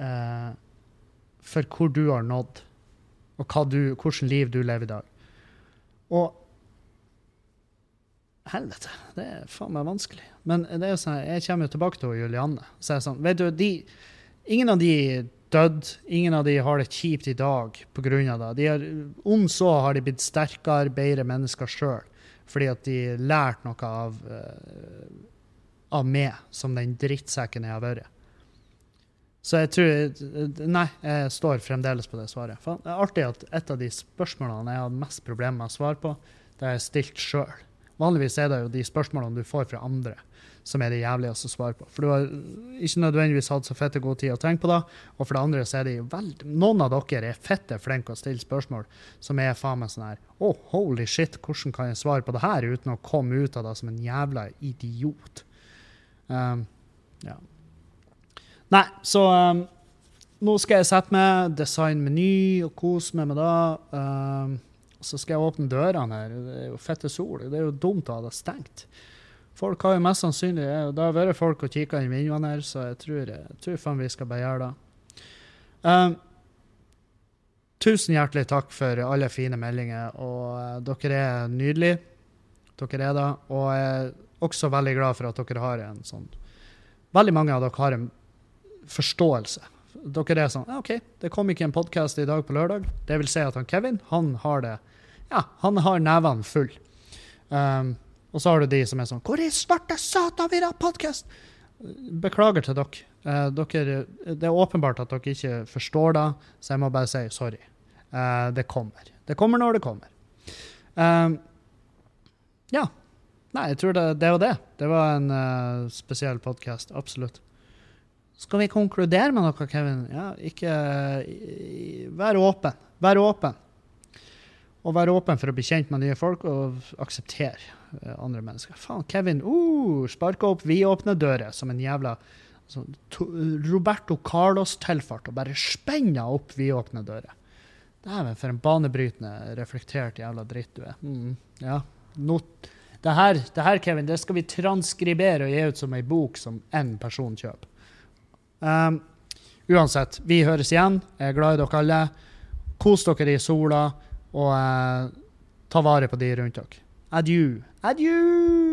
eh, for hvor du har nådd, og hva du, hvordan liv du lever i dag? Og Helvete, det er faen meg vanskelig. Men det er jo sånn, jeg kommer jo tilbake til Julianne. Så er sånn, vet du, de, Ingen av de dødd. Ingen av de har det kjipt i dag pga. det. De er, om så har de blitt sterkere, bedre mennesker sjøl. Fordi at de lærte noe av, uh, av meg, som den drittsekken jeg har vært. Så jeg tror Nei, jeg står fremdeles på det svaret. For det er artig at et av de spørsmålene jeg har mest problemer med å svare på, det har jeg stilt sjøl. Vanligvis er det jo de spørsmålene du får fra andre, som er det jævligste å svare på. For du har ikke nødvendigvis hatt så fette god tid å tenke på det. Og for det andre så er det vel. Noen av dere er fette flinke å stille spørsmål som er faen meg sånn her oh, holy shit, hvordan kan jeg svare på det her uten å komme ut av det som en jævla idiot? Um, ja. Nei, så um, nå skal jeg sette meg, designe meny og kose meg med det. Um, så skal jeg åpne dørene her. Det er jo fette sol. Det er jo dumt å ha det stengt. Folk har jo mest sannsynlig Det har vært folk og kikka inn vinduene her, så jeg tror, jeg tror faen vi skal bare gjøre det. Um, tusen hjertelig takk for alle fine meldinger, og uh, dere er nydelige. Dere er det. Og jeg er også veldig glad for at dere har en sånn Veldig mange av dere har en forståelse. Dere er sånn OK, det kom ikke en podkast i dag på lørdag. Det vil si at han Kevin, han har det Ja, han har nevene full. Um, og så har du de som er sånn Hvor i svarte satan vil ha podkast? Beklager til dere. Eh, dere. Det er åpenbart at dere ikke forstår det, så jeg må bare si sorry. Eh, det kommer. Det kommer når det kommer. Eh, ja. Nei, jeg tror det, det var det. Det var en uh, spesiell podkast. Absolutt. Skal vi konkludere med noe, Kevin? Ja, ikke Vær åpen. Vær åpen. Og være åpen for å bli kjent med nye folk og akseptere uh, andre mennesker. Faen, Kevin uh, sparka opp vidåpne dører som en jævla sånn, to, Roberto Carlos-tilfart og bare spenna opp vidåpne dører. Dæven, for en banebrytende, reflektert jævla dritt du er. Mm, ja. Not det her, det her, Kevin, det skal vi transkribere og gi ut som ei bok som én person kjøper. Um, uansett, vi høres igjen. Jeg er glad i dere alle. Kos dere i sola, og eh, ta vare på de rundt dere. Adjø. Adjø!